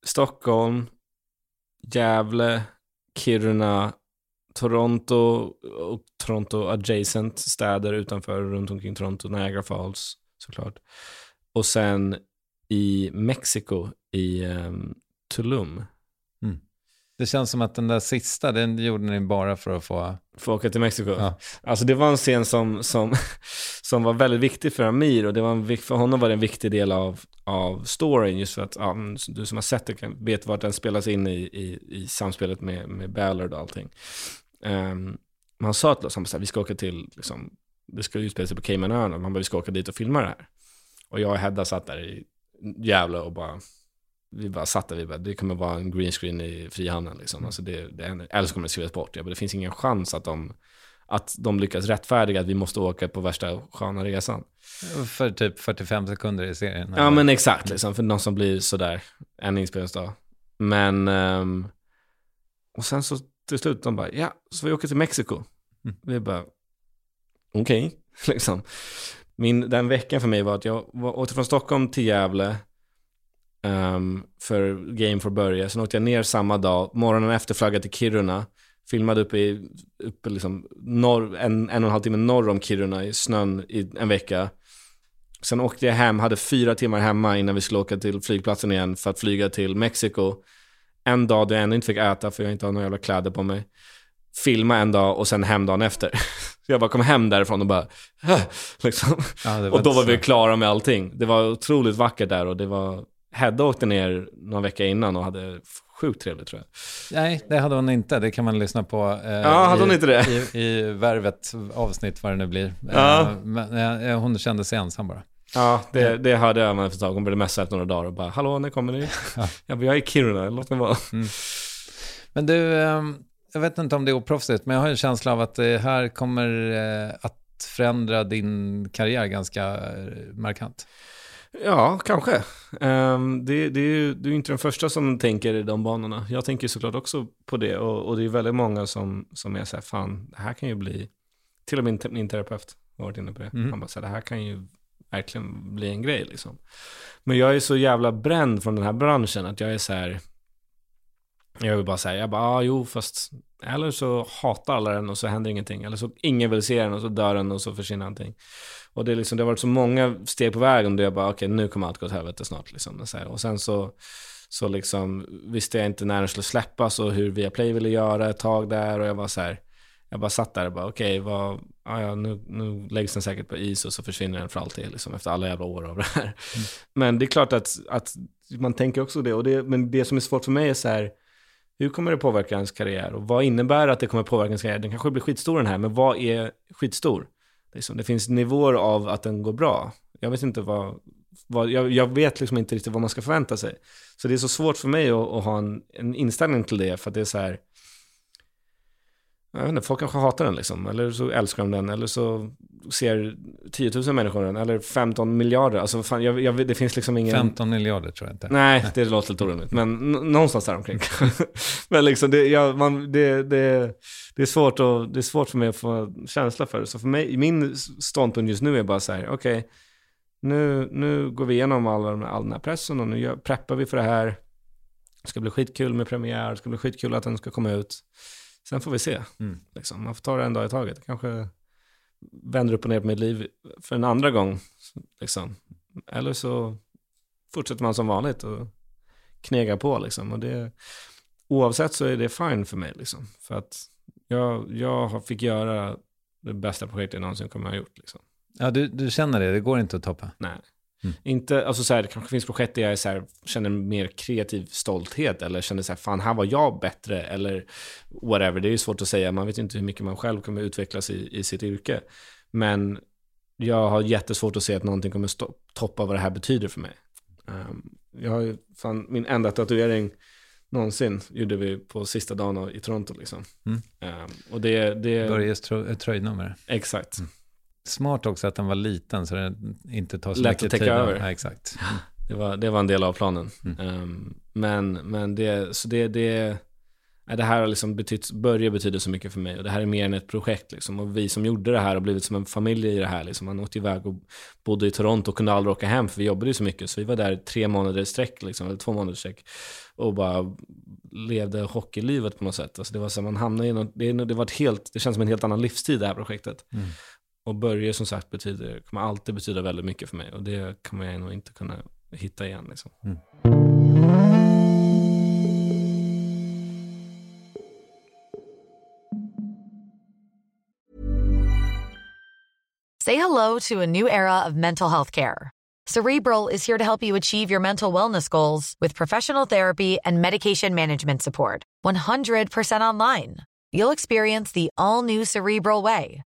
Stockholm, Gävle, Kiruna, Toronto och Toronto adjacent städer utanför, runt omkring Toronto, Niagara Falls såklart. Och sen i Mexiko, i um, Tulum. Det känns som att den där sista, den gjorde ni bara för att få... Att åka till Mexiko? Ja. Alltså det var en scen som, som, som var väldigt viktig för Amir och det var en, för honom var det en viktig del av, av storyn. Just för att ja, du som har sett det kan, vet vart den spelas in i, i, i samspelet med, med Ballard och allting. Um, man sa till oss, sa, vi ska åka till, liksom, det ska utspela sig på Caymanöarna, man bara, vi ska åka dit och filma det här. Och jag och Hedda satt där i Gävle och bara, vi bara satt där, vi bara, det kommer vara en green screen i Frihamnen liksom. Alltså det, det, eller så kommer det skrivas bort. Jag bara, det finns ingen chans att de, att de lyckas rättfärdiga att vi måste åka på värsta sköna resan. För typ 45 sekunder i serien. Ja men exakt, liksom, för någon som blir sådär en inspelningsdag. Men, ehm, och sen så till slut de bara, ja, så vi åker till Mexiko. Mm. Vi bara, okej, liksom. Min, den veckan för mig var att jag var, åkte från Stockholm till Gävle ehm, för Game for Börje. Sen åkte jag ner samma dag, morgonen efter flaggade till Kiruna. Filmade uppe i, uppe liksom norr, en, en och en halv timme norr om Kiruna i snön i en vecka. Sen åkte jag hem, hade fyra timmar hemma innan vi skulle åka till flygplatsen igen för att flyga till Mexiko. En dag då jag ännu inte fick äta för jag inte har några jävla kläder på mig. Filma en dag och sen hem dagen efter. Så jag bara kom hem därifrån och bara, liksom. Ja, Och då var vi klara med allting. Det var otroligt vackert där och det var, Hedda åkte ner någon vecka innan och hade sjukt trevligt tror jag. Nej, det hade hon inte. Det kan man lyssna på. Eh, Ja, hade hon i, inte det? I, I Värvet avsnitt, vad det nu blir. Ja. Eh, men, eh, hon kände sig ensam bara. Ja, det, det hörde jag efter ett tag. Hon började messa efter några dagar och bara, hallå, när kommer ni? Jag bara, jag är i Kiruna, låt mig vara. Men du, ehm, jag vet inte om det är oproffsigt, men jag har en känsla av att det här kommer eh, att förändra din karriär ganska eh, markant. Ja, kanske. Ehm, det, det är ju du är inte den första som tänker i de banorna. Jag tänker såklart också på det och, och det är väldigt många som, som är så här, fan, det här kan ju bli, till och med min terapeut har varit inne på det. Mm. Han bara, så här, det här kan ju verkligen bli en grej liksom. Men jag är så jävla bränd från den här branschen att jag är så här, jag vill bara säga, jag bara, ah, jo, fast, eller så hatar alla den och så händer ingenting. Eller så ingen vill se den och så dör den och så försvinner allting. Och det, är liksom, det har varit så många steg på vägen där jag bara, okej, nu kommer allt gå åt helvete snart. Liksom, och, så här. och sen så, så liksom, visste jag inte när den skulle släppas och hur Viaplay ville göra ett tag där. Och jag var så här, jag bara satt där och bara, okej, vad, ja, ja, nu, nu läggs den säkert på is och så försvinner den för alltid, liksom, efter alla jävla år av det här. Men det är klart att, att man tänker också det. Och det. Men det som är svårt för mig är så här, hur kommer det påverka ens karriär? Och vad innebär att det kommer påverka ens karriär? Den kanske blir skitstor den här, men vad är skitstor? Liksom, det finns nivåer av att den går bra. Jag vet inte vad, vad jag, jag vet liksom inte riktigt vad man ska förvänta sig. Så det är så svårt för mig att, att ha en, en inställning till det, för att det är så här, jag vet inte, folk kanske hatar den liksom, eller så älskar de den, eller så ser 10 000 människor den, eller 15 miljarder, alltså fan, jag, jag, det finns liksom ingen... 15 miljarder tror jag inte. Nej, det låter lite orimligt. Men någonstans där omkring. men liksom, det, ja, man, det, det, det, är svårt att, det är svårt för mig att få känsla för det. Så för mig, min ståndpunkt just nu är bara så här, okej, nu, nu går vi igenom all, all den här pressen och nu gör, preppar vi för det här. Det ska bli skitkul med premiär, det ska bli skitkul att den ska komma ut. Sen får vi se. Mm. Liksom. Man får ta det en dag i taget. Kanske vänder upp och ner på mitt liv för en andra gång. Liksom. Eller så fortsätter man som vanligt och knegar på liksom. Och det, oavsett så är det fine för mig liksom. För att jag, jag fick göra det bästa projektet jag någonsin kommer att ha gjort liksom. Ja, du, du känner det, det går inte att toppa. Nej. Mm. Inte, alltså så här, det kanske finns projekt där jag så här, känner mer kreativ stolthet eller känner så här, fan här var jag bättre eller whatever. Det är ju svårt att säga, man vet inte hur mycket man själv kommer utvecklas i, i sitt yrke. Men jag har jättesvårt att se att någonting kommer toppa vad det här betyder för mig. Um, jag har ju, fan, min enda tatuering någonsin gjorde vi på sista dagen i Toronto liksom. Mm. Um, och det, det, Börjes tröjnummer. exakt. Smart också att den var liten så den inte tar så Lätt mycket att täcka tid. över. Ja, exakt. Det var, det var en del av planen. Mm. Ehm, men men det, så det, det, det här har liksom betytt, Börje betyder så mycket för mig och det här är mer än ett projekt liksom. Och vi som gjorde det här har blivit som en familj i det här liksom. Man åkte iväg och bodde i Toronto och kunde aldrig åka hem för vi jobbade ju så mycket. Så vi var där tre månader i sträck liksom, eller två månader i sträck. Och bara levde hockeylivet på något sätt. Alltså det var så man hamnade i något, det, det var ett helt, det känns som en helt annan livstid det här projektet. Mm. Och Börje som sagt betyder, kommer alltid betyda väldigt mycket för mig. Och det kommer jag nog inte kunna hitta igen liksom. Say hello to a new era of mental health care. Cerebral is here to help you achieve your mental wellness goals with professional therapy and medication management support. 100% online. You'll experience the all new Cerebral Way,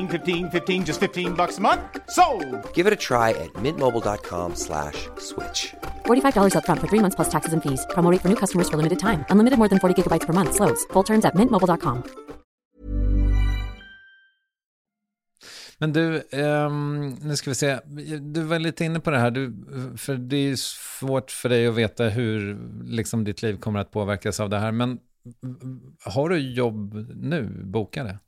15, 15 just 15 bucks a month. So, Give it a try at mintmobile.com slash switch. $45 upfront for three months plus taxes and fees. Promo rate for new customers for limited time. Unlimited more than 40 gigabytes per month. Slows. Full terms at mintmobile.com. Men du, ehm, nu ska vi se. Du var lite inne på det här, du, för det är svårt för dig att veta hur liksom, ditt liv kommer att påverkas av det här. Men har du jobb nu, bokade?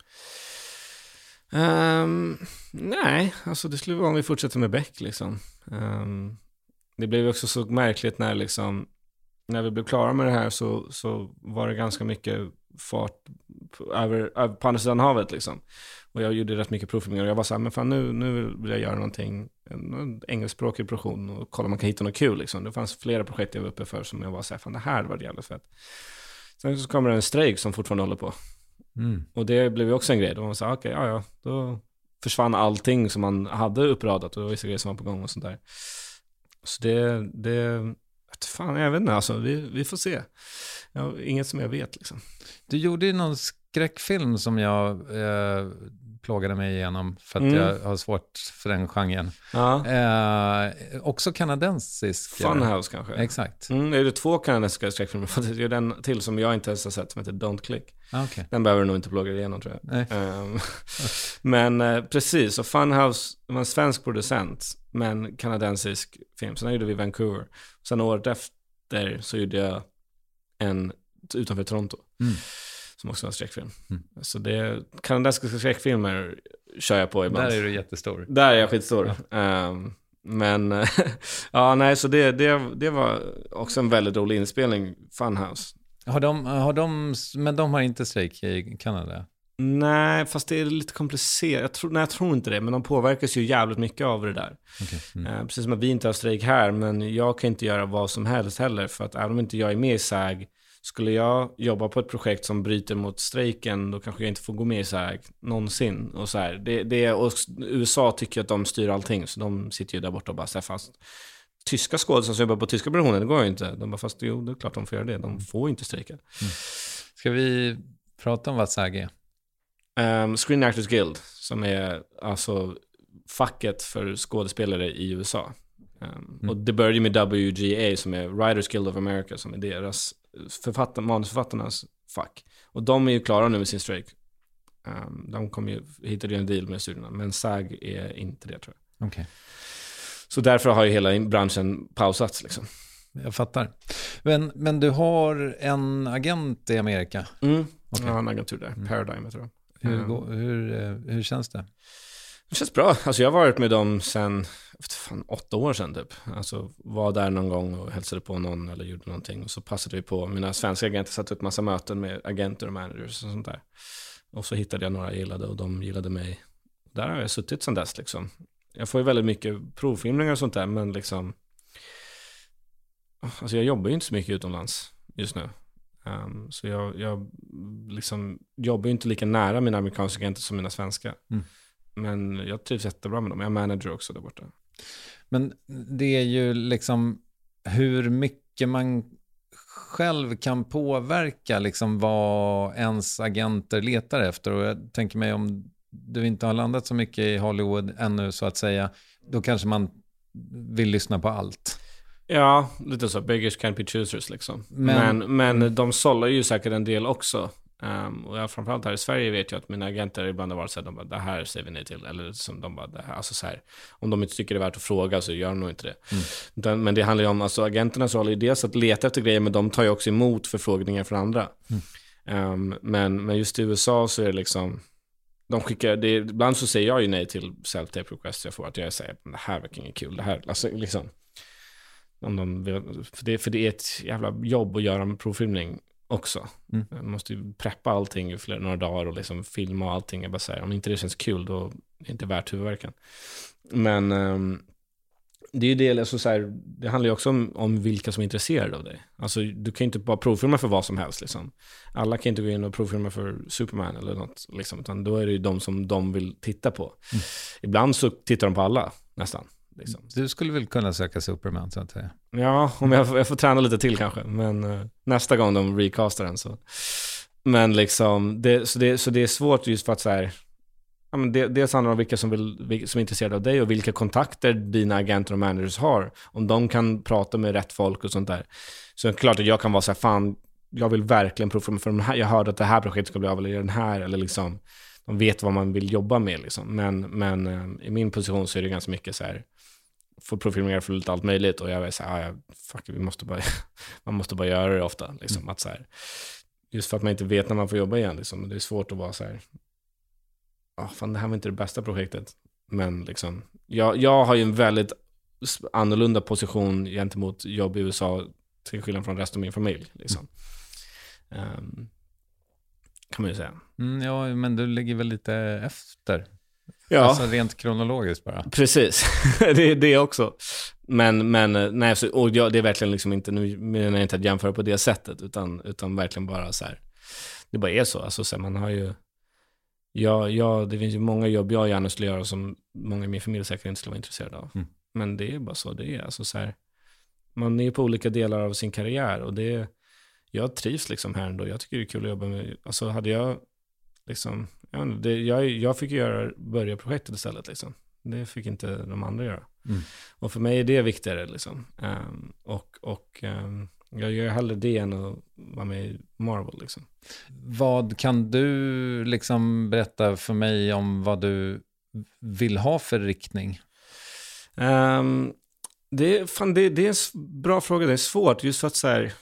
Um, nej, alltså det skulle vara om vi fortsätter med Beck liksom. Um, det blev också så märkligt när liksom, när vi blev klara med det här så, så var det ganska mycket fart på, över, över, på andra sidan havet liksom. Och jag gjorde rätt mycket provfilmningar och jag var så här, men fan nu, nu vill jag göra någonting, en, en engelskspråkig produktion och kolla om man kan hitta något kul liksom. Det fanns flera projekt jag var uppe för som jag var så här, fan det här var jävligt fett. Sen så kommer det en strejk som fortfarande håller på. Mm. Och det blev ju också en grej. Då man sa, okej, ja, ja, då försvann allting som man hade uppradat och det var vissa grejer som var på gång och sånt där. Så det, det, fan, jag vet inte, alltså, vi, vi får se. Ja, inget som jag vet liksom. Du gjorde ju någon skräckfilm som jag eh, plågade mig igenom för att Mm. jag har svårt för den genren. Ja. Eh, också kanadensisk. Funhouse kanske. Exakt. Mm, är det två kanadensiska skräckfilmer, det är den till som jag inte ens har sett som heter Don't Click. Ah, okej. Den behöver du nog inte plåga dig igenom tror jag. Ehm, men eh, precis, och Funhouse var en svensk producent, men kanadensisk film. Sen gjorde vi Vancouver. Sen året efter så gjorde jag en utanför Toronto. Mm. Som också var en skräckfilm. Mm. Så det, kanadensiska skräckfilmer kör jag på ibland. Där är du jättestor. Där är jag skitstor. Ehm, men, ja nej, så det, det, det var också en väldigt rolig inspelning, Funhouse. Har de, har de, men de har inte strejk i Kanada? Nej, fast det är lite komplicerat. Jag tror, nej, jag tror inte det, men de påverkas ju jävligt mycket av det där. Okej. Mm. Eh, precis som att vi inte har strejk här, men jag kan inte göra vad som helst heller, för att även om inte jag är med i SAG, skulle jag jobba på ett projekt som bryter mot strejken, då kanske jag inte får gå med i SAG någonsin. Och, så här. Det, det, och USA tycker att de styr allting, så de sitter ju där borta och bara säger fast tyska skådespelare som jobbar på tyska produktionen, det går ju inte. De bara, fast jo, det är klart de får göra det. De får inte strejka. Ska vi prata om vad SAG är? Um, Screen Actors Guild, som är alltså facket för skådespelare i USA. Um, Och det började med WGA som är Writers Guild of America, som är deras författare, manusförfattarnas fack. Och de är ju klara nu med sin strejk. Um, de kom ju, hittade ju en deal med studierna, men SAG är inte det tror jag. Okej, Så därför har ju hela branschen pausats liksom. jag fattar. Men, men du har en agent i Amerika. Mm. Okej. Jag har en agentur där, Paradigm heter de. Hur, går, hur, eh, hur känns det? Det känns bra. Alltså jag har varit med dem sen, fan, åtta år sedan typ. Alltså var där någon gång och hälsade på någon eller gjorde någonting. Och så passade vi på, mina svenska agenter satte upp massa möten med agenter och managers och sånt där. Och så hittade jag några jag gillade och de gillade mig. Där har jag suttit sedan dess liksom. Jag får ju väldigt mycket provfilmningar och sånt där, men liksom Alltså jag jobbar ju inte så mycket utomlands just nu. Um, så jag, jag liksom jobbar ju inte lika nära mina amerikanska agenter som mina svenska. Mm. Men jag trivs jättebra med dem. Jag är manager också där borta. Men det är ju liksom hur mycket man själv kan påverka liksom vad ens agenter letar efter. Och jag tänker mig om du inte har landat så mycket i Hollywood ännu så att säga, då kanske man vill lyssna på allt. Ja, lite så. Beggars can't be choosers liksom. Men- Men, men, de sållar ju säkert en del också. Um, och jag, framförallt här i Sverige vet jag att mina agenter ibland har varit så här, de bara, det här säger vi nej till. Eller som de bara, det här, alltså så här, om de inte tycker det är värt att fråga så gör de nog inte det. Mm. Utan, men det handlar ju om, alltså agenternas roll är dels att leta efter grejer, men de tar ju också emot förfrågningar från andra. Um, men, men just i USA så är det liksom, de skickar, det, ibland så säger jag ju nej till self-tape requests jag får, att jag säger, det här verkar inget kul, det här, alltså liksom. Om de för, det, för det är ett jävla jobb att göra en provfilmning också. Mm. Man måste ju preppa allting i flera, några dagar och liksom filma och allting. Jag bara säger, om inte det känns kul då är det inte värt huvudvärken. Men um, det är ju det, alltså så här, det handlar ju också om, om, vilka som är intresserade av dig. Alltså du kan ju inte bara provfilma för vad som helst liksom. Alla kan inte gå in och provfilma för Superman eller något, liksom, utan då är det ju de som de vill titta på. Mm. Ibland så tittar de på alla, nästan. Liksom. Du skulle väl kunna söka Superman så att säga? Ja, om jag, får, jag får träna lite till kanske. Men uh, nästa gång de recastar den så. Men liksom, det, så, det, så det är svårt just för att så här, ja, men det, dels handlar det om vilka som, vill, som är intresserade av dig och vilka kontakter dina agenter och managers har. Om de kan prata med rätt folk och sånt där. Så klart att jag kan vara så här, fan, jag vill verkligen provfilma för den här, jag hörde att det här projektet ska bli av, eller den här, eller liksom, de vet vad man vill jobba med liksom. Men, men uh, i min position så är det ganska mycket så här, få provfilmningar för lite allt möjligt och jag är så här, ja, fuck, vi måste bara, man måste bara göra det ofta. Liksom, mm. att så här, just för att man inte vet när man får jobba igen. Liksom, det är svårt att vara så här, oh, fan det här var inte det bästa projektet. Men liksom, jag, jag har ju en väldigt annorlunda position gentemot jobb i USA till skillnad från resten av min familj. Liksom. Um, kan man ju säga. Mm, ja, men du ligger väl lite efter Ja. Alltså rent kronologiskt bara. Precis, det är det också. Men, men nej, så, och jag, det är verkligen liksom inte, nu menar jag inte att jämföra på det sättet, utan, utan verkligen bara så här, det bara är så. Alltså så här, man har ju, ja, ja, det finns ju många jobb jag gärna skulle göra som många i min familj säkert inte skulle vara intresserade av. Mm. Men det är bara så det är. Alltså så här, man är på olika delar av sin karriär och det, jag trivs liksom här ändå. Jag tycker det är kul att jobba med, alltså hade jag liksom, ja, det, jag, jag fick göra, börja projektet istället. Liksom. Det fick inte de andra göra. Mm. Och för mig är det viktigare. Liksom. Um, och och um, jag gör hellre det än att vara med i Marvel. Liksom. Vad kan du liksom berätta för mig om vad du vill ha för riktning? Um, det, fan, det, det är en bra fråga. Det är svårt just för att så här,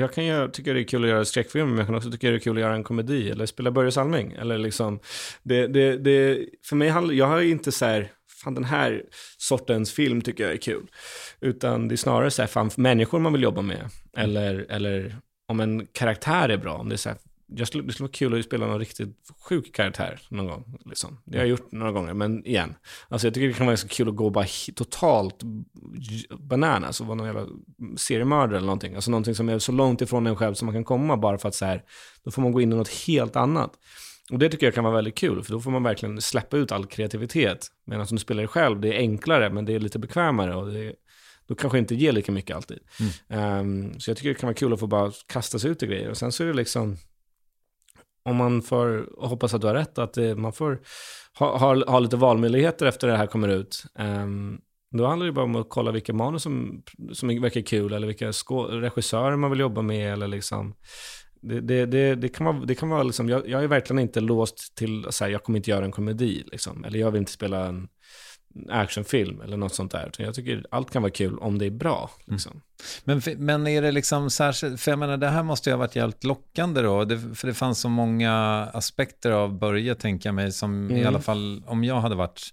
jag kan ju tycka det är kul att göra skräckfilm, men jag kan också tycka det är kul att göra en komedi eller spela Börje Salming. Eller liksom, det, det, det, för mig handlar, jag har inte så här, fan den här sortens film tycker jag är kul. Utan det är snarare så här, fan människor man vill jobba med. Eller, eller om en karaktär är bra, om det är så här, jag skulle, det skulle vara kul att spela någon riktigt sjuk karaktär någon gång. Liksom. Det har jag gjort några gånger, men igen. Alltså jag tycker det kan vara så kul att gå bara totalt bananas och vara någon jävla seriemördare eller någonting. Alltså någonting som är så långt ifrån en själv som man kan komma bara för att så här, då får man gå in i något helt annat. Och det tycker jag kan vara väldigt kul, för då får man verkligen släppa ut all kreativitet. Medan som du spelar det själv, det är enklare, men det är lite bekvämare och det är, då kanske inte ger lika mycket alltid. Mm. Um, så jag tycker det kan vara kul att få bara kasta sig ut i grejer. Och sen så är det liksom, om man får hoppas att du har rätt, att det, man får ha, ha, ha, lite valmöjligheter efter det här kommer ut. Um, då handlar det bara om att kolla vilka manus som, som verkar kul eller vilka regissörer man vill jobba med. Eller liksom. det, det, det, det kan vara, det kan vara liksom, jag, jag är verkligen inte låst till att jag kommer inte göra en komedi. Liksom, eller jag vill inte spela en actionfilm eller något sånt där. Jag tycker allt kan vara kul om det är bra. Liksom. Mm. Men, men är det liksom särskilt, för jag menar det här måste ju ha varit jävligt lockande då, det, för det fanns så många aspekter av Börje tänker jag mig, som mm. i alla fall om jag hade varit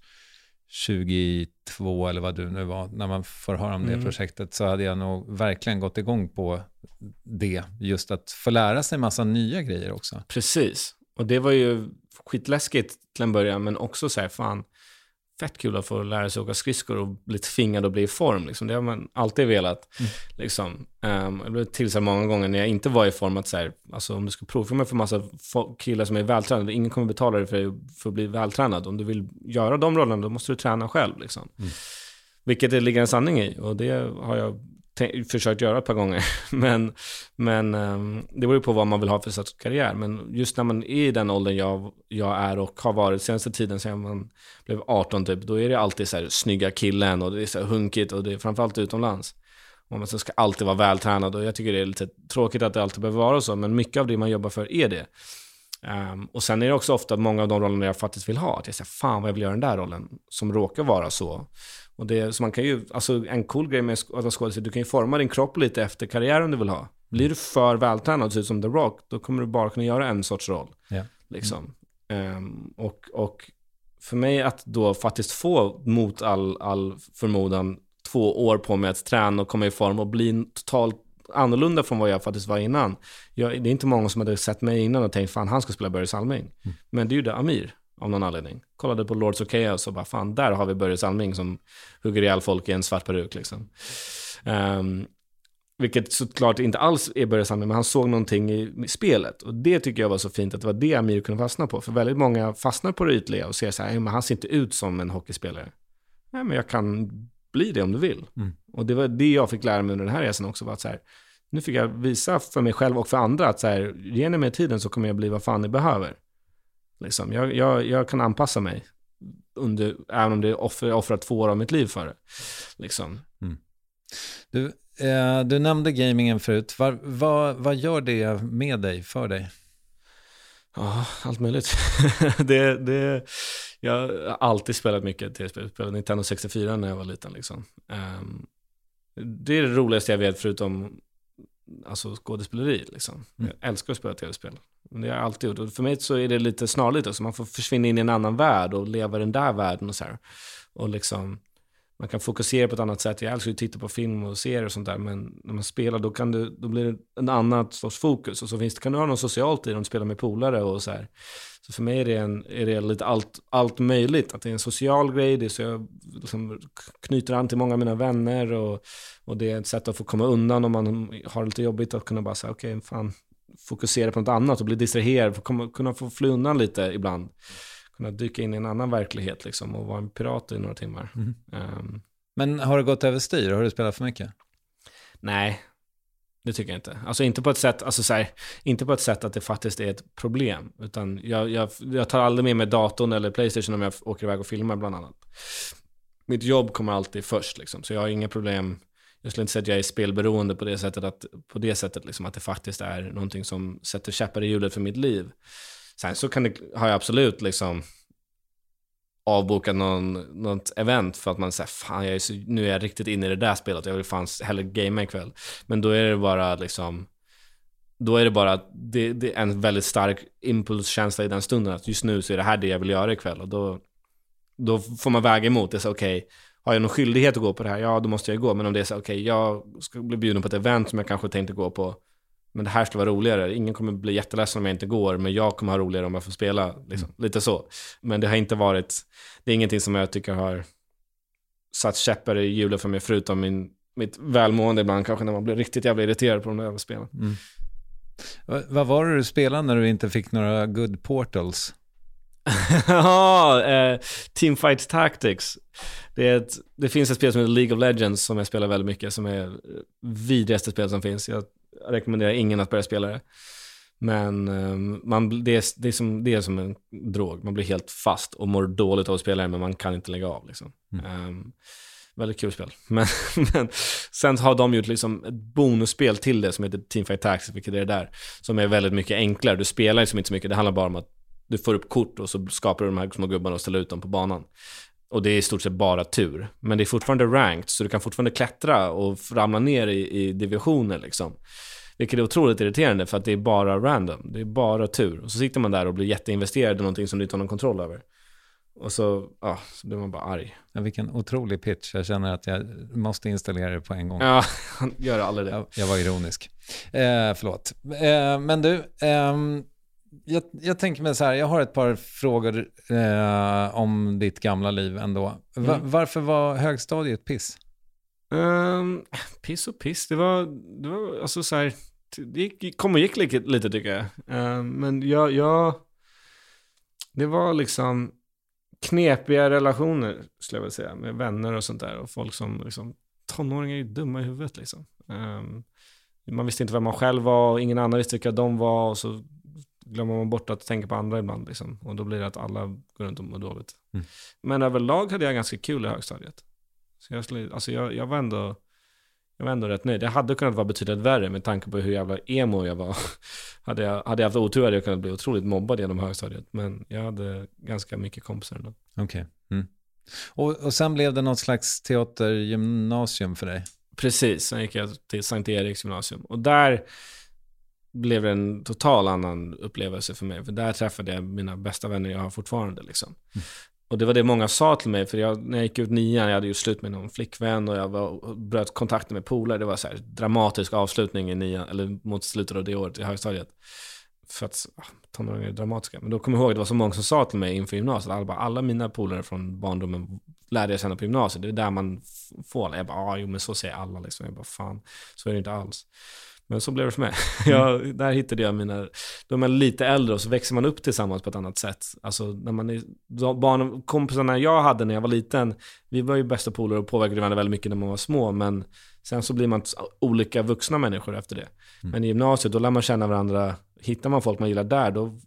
22 eller vad du nu var, när man får höra om det mm. projektet, så hade jag nog verkligen gått igång på det, just att få lära sig massa nya grejer också. Precis, och det var ju skitläskigt till en början, men också så här, fan, fett kul att få lära sig åka skridskor och bli tvingad att bli i form. Liksom. Det har man alltid velat. Mm. Liksom. Um, jag blev tillsagd många gånger när jag inte var i form att så här, alltså, om du ska provfilma för massa killar som är vältränade, ingen kommer betala dig för, för att bli vältränad. Om du vill göra de rollerna, då måste du träna själv. Liksom. Mm. Vilket det ligger en sanning i och det har jag försökt göra ett par gånger. Men, men ehm, det beror ju på vad man vill ha för sorts karriär. Men just när man är i den åldern jag, jag är och har varit senaste tiden sedan man blev 18 typ, då är det alltid så här snygga killen och det är så här hunkigt och det är framförallt utomlands. Och man ska alltid vara vältränad och jag tycker det är lite tråkigt att det alltid behöver vara så, men mycket av det man jobbar för är det. Um, och sen är det också ofta många av de rollerna jag faktiskt vill ha. Att jag säger, fan vad jag vill göra den där rollen. Som råkar vara så. Och det, så man kan ju, alltså en cool grej med att vara skådespelare, du kan ju forma din kropp lite efter karriären du vill ha. Blir du för vältränad och ser ut som The Rock, då kommer du bara kunna göra en sorts roll. Ja. Liksom. Um, och, och för mig att då faktiskt få mot all, all förmodan två år på mig att träna och komma i form och bli totalt annorlunda från vad jag faktiskt var innan. Jag, det är inte många som hade sett mig innan och tänkt fan han ska spela Börje Salming. Mm. Men det gjorde Amir av någon anledning. Kollade på Lords of Chaos och bara fan där har vi Börje Salming som hugger ihjäl folk i en svart peruk liksom. Um, vilket såklart inte alls är Börje Salming, men han såg någonting i spelet. Och det tycker jag var så fint, att det var det Amir kunde fastna på. För väldigt många fastnar på det ytliga och ser så här, men han ser inte ut som en hockeyspelare. Nej, men jag kan bli det om du vill. Mm. Och det var det jag fick lära mig under den här resan också, var att så här, nu fick jag visa för mig själv och för andra att så här, ge mig tiden så kommer jag bli vad fan ni behöver. Liksom, jag, jag, jag kan anpassa mig, under, även om det offrar, offrar två år av mitt liv för det. Liksom. Mm. Du, eh, du nämnde gamingen förut. Var, vad, vad gör det med dig, för dig? Ja, allt möjligt. det, det, jag har alltid spelat mycket tv-spel. Spelade Nintendo 64 när jag var liten. Liksom. Um, det är det roligaste jag vet förutom alltså, skådespeleri. Liksom. Mm. Jag älskar att spela tv-spel. Det har jag alltid gjort. Och för mig så är det lite snarligt. Också. Man får försvinna in i en annan värld och leva i den där världen. Och så här. Och liksom, man kan fokusera på ett annat sätt. Jag älskar att titta på film och serier och sånt där. Men när man spelar då, kan du, då blir det en annan sorts fokus. Och så finns det, kan du ha något socialt i det, om du spelar med polare och så här. Så för mig är det, en, är det lite allt, allt möjligt. Att det är en social grej, det är så jag liksom knyter an till många av mina vänner. Och, och det är ett sätt att få komma undan om man har det lite jobbigt. Att kunna bara säga, okej, okay, fan, fokusera på något annat och bli distraherad. Få kunna få fly undan lite ibland kunna dyka in i en annan verklighet liksom och vara en pirat i några timmar. Mm. Um, Men har det gått överstyr? Har du spelat för mycket? Nej, det tycker jag inte. Alltså inte på ett sätt, alltså så här, inte på ett sätt att det faktiskt är ett problem. Utan jag, jag, jag tar aldrig med mig datorn eller Playstation om jag åker iväg och filmar bland annat. Mitt jobb kommer alltid först liksom, så jag har inga problem. Jag skulle inte säga att jag är spelberoende på det sättet, att, på det sättet liksom, att det faktiskt är någonting som sätter käppar i hjulet för mitt liv. Sen så kan det, har jag absolut liksom avbokat någon, något event för att man säger fan jag är så, nu är jag riktigt inne i det där spelet, jag vill fan hellre gamea ikväll. Men då är det bara liksom, då är det bara det, det är en väldigt stark impulskänsla i den stunden att just nu så är det här det jag vill göra ikväll och då, då får man väga emot det. Så okej, okay, har jag någon skyldighet att gå på det här? Ja, då måste jag gå. Men om det är så okej, okay, jag ska bli bjuden på ett event som jag kanske tänkte gå på men det här ska vara roligare. Ingen kommer bli jätteledsen om jag inte går, men jag kommer ha roligare om jag får spela. Liksom. Mm. Lite så. Men det har inte varit, det är ingenting som jag tycker har satt käppar i hjulet för mig, förutom min, mitt välmående ibland kanske när man blir riktigt jävla irriterad på de där spelen. Mm. Vad var det du spelade när du inte fick några good portals? ja, eh, Teamfight Tactics. Det, ett, det, finns ett spel som heter League of Legends som jag spelar väldigt mycket, som är vidrigaste spel som finns. Jag rekommenderar ingen att börja spela det. Men um, man, det, är, det, är som, det är som en drog. Man blir helt fast och mår dåligt av att spela det, men man kan inte lägga av. Liksom. Mm. Um, väldigt kul spel. Men, men, sen har de gjort liksom ett bonusspel till det som heter Teamfight Tactics, vilket är det där. Som är väldigt mycket enklare. Du spelar liksom inte så mycket. Det handlar bara om att du får upp kort och så skapar du de här små gubbarna och ställer ut dem på banan. Och det är i stort sett bara tur. Men det är fortfarande ranked, så du kan fortfarande klättra och ramla ner i, i divisioner liksom. Vilket är otroligt irriterande för att det är bara random. Det är bara tur. Och så sitter man där och blir jätteinvesterad i någonting som du inte har någon kontroll över. Och så, ja, så blir man bara arg. Ja, vilken otrolig pitch. Jag känner att jag måste installera det på en gång. Ja, gör aldrig det. Jag, jag var ironisk. Eh, förlåt. Eh, men du, eh, jag, jag, tänker mig så här, jag har ett par frågor eh, om ditt gamla liv ändå. Va, mm. Varför var högstadiet piss? Um, piss och piss, det var, det var alltså så här, det gick, kom och gick lite, lite tycker jag. Um, men jag, jag, det var liksom knepiga relationer, skulle jag vilja säga, med vänner och sånt där. Och folk som, liksom, tonåringar är ju dumma i huvudet liksom. Um, man visste inte vem man själv var, och ingen annan visste vilka de var. Och så glömmer man bort att tänka på andra ibland. Liksom. Och då blir det att alla går runt och mår dåligt. Mm. Men överlag hade jag ganska kul i högstadiet. Så jag, alltså jag, jag var ändå, jag var ändå rätt nöjd. Det hade kunnat vara betydligt värre med tanke på hur jävla emo jag var. hade, jag, hade jag haft otur hade jag kunnat bli otroligt mobbad genom högstadiet. Men jag hade ganska mycket kompisar ändå. Okej. Okay. Mm. Och, och sen blev det något slags teatergymnasium för dig? Precis, sen gick jag till Sankt Eriks gymnasium. Och där blev det en total annan upplevelse för mig. För där träffade jag mina bästa vänner jag har fortfarande. Liksom. Mm. Och det var det många sa till mig, för jag, när jag gick ut nian, jag hade ju slut med någon flickvän och jag var, bröt kontakten med polare. Det var så här dramatisk avslutning i nian, eller mot slutet av det året i högstadiet. För att ah, tonåringar är dramatiska. Men då kommer jag ihåg att det var så många som sa till mig inför gymnasiet, alla, bara, alla mina polare från barndomen lärde jag känna på gymnasiet. Det är där man får Jag bara, ah, jo men så säger alla liksom. Jag bara, fan, så är det inte alls. Men så blev det för mig. Jag, där hittade jag mina, då är man lite äldre och så växer man upp tillsammans på ett annat sätt. Alltså när man är, barn, kompisarna jag hade när jag var liten, vi var ju bästa polare och påverkade varandra väldigt mycket när man var små, men sen så blir man olika vuxna människor efter det. Mm. Men i gymnasiet, då lär man känna varandra, hittar man folk man gillar där, då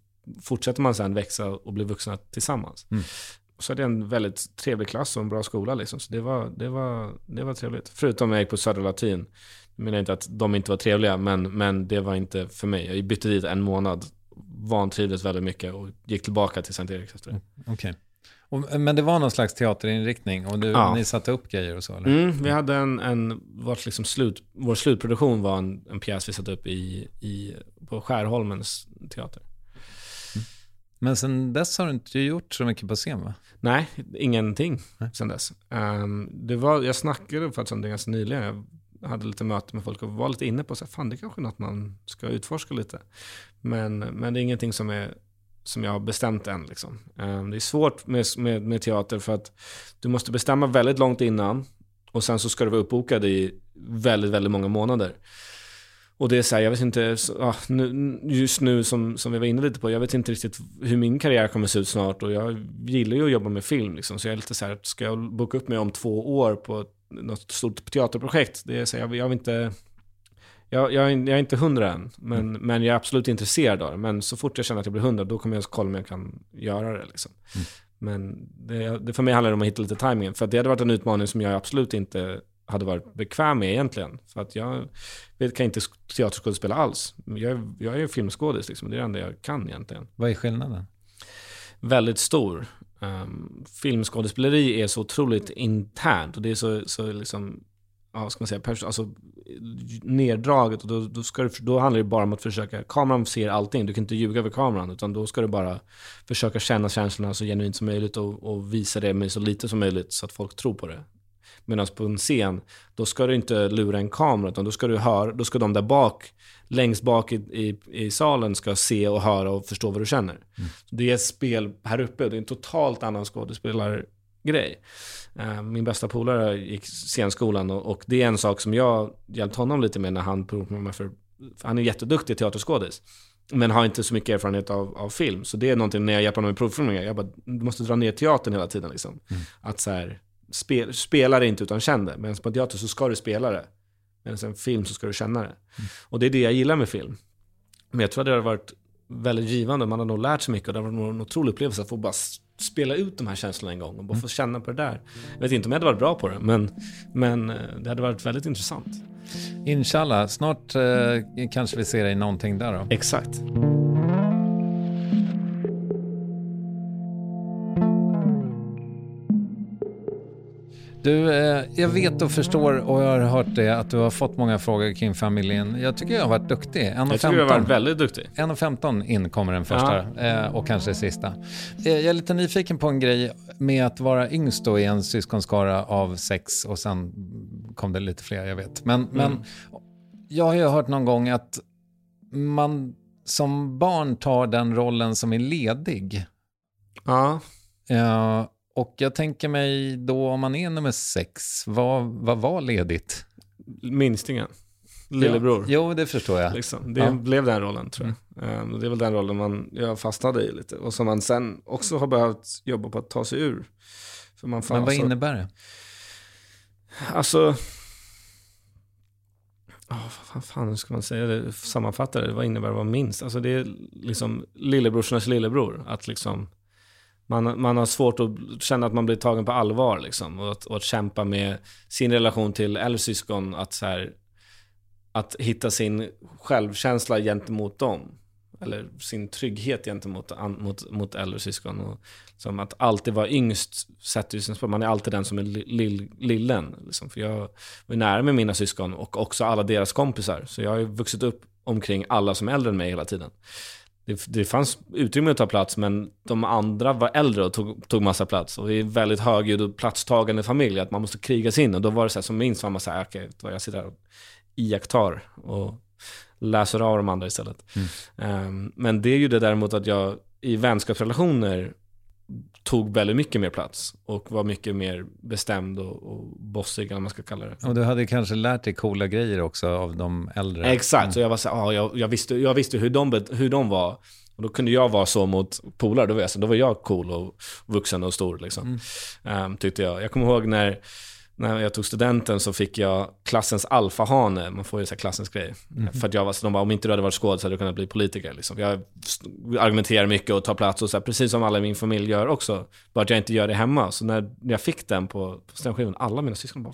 fortsätter man sen växa och bli vuxna tillsammans. Mm. Så det är en väldigt trevlig klass och en bra skola liksom. Så det var, det var, det var trevligt. Förutom jag gick på Södra Latin. Jag menar inte att de inte var trevliga, men, men det var inte för mig. Jag bytte dit en månad, vantrivdes väldigt mycket och gick tillbaka till Sankt Eriks efter det. Mm, okej. Okay. Men det var någon slags teaterinriktning och du, ja. ni satte upp grejer och så? Eller? Mm, vi hade en, en vårt liksom slut, vår slutproduktion var en, en pjäs vi satte upp i, i, på Skärholmens teater. Mm. Men sen dess har du inte gjort så mycket på scen va? Nej, ingenting Nej. sen dess. Um, det var, jag snackade för att ganska nyligen, hade lite möte med folk och var lite inne på att fan det är kanske är något man ska utforska lite. Men, men det är ingenting som, är, som jag har bestämt än. Liksom. Ehm, det är svårt med, med, med teater för att du måste bestämma väldigt långt innan och sen så ska du vara uppbokad i väldigt, väldigt många månader. Och det är så här, jag vet inte, nu, just nu som, som vi var inne lite på, jag vet inte riktigt hur min karriär kommer se ut snart och jag gillar ju att jobba med film liksom, så jag är lite så här, ska jag boka upp mig om två år på något stort teaterprojekt. Det är jag, jag vill inte... Jag, jag, jag, är inte hundra än, men, mm. men jag är absolut intresserad av det. Men så fort jag känner att jag blir hundra, då kommer jag kolla om jag kan göra det. Liksom. Mm. Men det, det, för mig handlar det om att hitta lite timing. För det hade varit en utmaning som jag absolut inte hade varit bekväm med egentligen. För att jag vet, kan inte teaterskådespela alls. Jag, jag är filmskådis, liksom. det är det enda jag kan egentligen. Vad är skillnaden? Väldigt stor. Um, filmskådespeleri är så otroligt internt och det är så, så liksom, ja, ska man säga, alltså, neddraget. Och då, då, ska du, då handlar det bara om att försöka, kameran ser allting, du kan inte ljuga över kameran, utan då ska du bara försöka känna känslorna så genuint som möjligt och, och visa det med så lite som möjligt så att folk tror på det. Medan på en scen, då ska du inte lura en kamera, utan då ska du höra, då ska de där bak längst bak i, i, i, salen ska se och höra och förstå vad du känner. Mm. Det är spel här uppe, det är en totalt annan skådespelargrej. Uh, min bästa polare gick scenskolan och, och, det är en sak som jag hjälpt honom lite med när han provade mig för, för han är jätteduktig teaterskådis. Men har inte så mycket erfarenhet av, av film. Så det är någonting när jag hjälper honom med provfilmningar. Jag bara, du måste dra ner teatern hela tiden liksom. Mm. Att så här, spel, spela det inte utan känn det. Medan på teater så ska du spela det. Medan en film så ska du känna det. Mm. Och det är det jag gillar med film. Men jag tror att det hade varit väldigt givande. Man hade nog lärt sig mycket och det hade varit en otrolig upplevelse att få bara spela ut de här känslorna en gång och bara mm. få känna på det där. Jag vet inte om jag hade varit bra på det, men, men eh, det hade varit väldigt intressant. Inshallah, snart eh, kanske vi ser dig i någonting där då. Exakt. Du, eh, jag vet och förstår och jag har hört det att du har fått många frågor kring familjen. Jag tycker jag har varit duktig. 1, jag tycker du har varit väldigt duktig. 1.15 in kommer den första ja. eh, och kanske sista. Eh, jag är lite nyfiken på en grej med att vara yngst då i en syskonskara av sex och sen kom det lite fler, jag vet. Men, mm. men jag har ju hört någon gång att man som barn tar den rollen som är ledig. Ja. Uh, och jag tänker mig då om man är nummer sex, vad, vad var ledigt? Minstingen. Lillebror. Ja, jo, det förstår jag. Liksom. Det ja. blev den rollen tror jag. Mm. Um, det är väl den rollen man, jag fastnade i lite. Och som man sen också har behövt jobba på att ta sig ur. För man Men vad alltså, innebär det? Alltså... Oh, vad fan hur ska man säga det? Sammanfatta det. Vad innebär det att vara minst? Alltså det är liksom lillebrorsornas lillebror. Att liksom man, man har svårt att känna att man blir tagen på allvar liksom. Och att, och att kämpa med sin relation till äldre syskon. Att, så här, att hitta sin självkänsla gentemot dem. Eller sin trygghet gentemot mot, mot äldre syskon. Och, som att alltid vara yngst sätter ju sin spår. Man är alltid den som är lill, lillen. Liksom. För jag var nära med mina syskon och också alla deras kompisar. Så jag har ju vuxit upp omkring alla som är äldre än mig hela tiden det, det fanns utrymme att ta plats, men de andra var äldre och tog, tog massa plats. Och vi är väldigt högljudd och platstagande familj, att man måste kriga sig in. Och då var det så här, som minst var man så här, okej, okay, jag sitter här och iakttar och läser av de andra istället. Mm. Um, men det är ju det däremot att jag i vänskapsrelationer tog väldigt mycket mer plats och var mycket mer bestämd och, och bossig, eller man ska kalla det. Och du hade kanske lärt dig coola grejer också av de äldre? Exakt, så jag var så ah, jag, jag, visste, jag visste hur de, hur de var. Och då kunde jag vara så mot polare, då, var jag, då var jag cool och vuxen och stor liksom. Mm. Um, tyckte jag. Jag kommer ihåg när när jag tog studenten så fick jag klassens alfahane, man får ju säga klassens grej. Mm. För att jag var, de bara, om inte du hade varit skådis hade du kunnat bli politiker. Liksom. Jag argumenterar mycket och tar plats och så här, precis som alla i min familj gör också. Bara att jag inte gör det hemma. Så när jag fick den på, på stenskivan, alla mina syskon bara,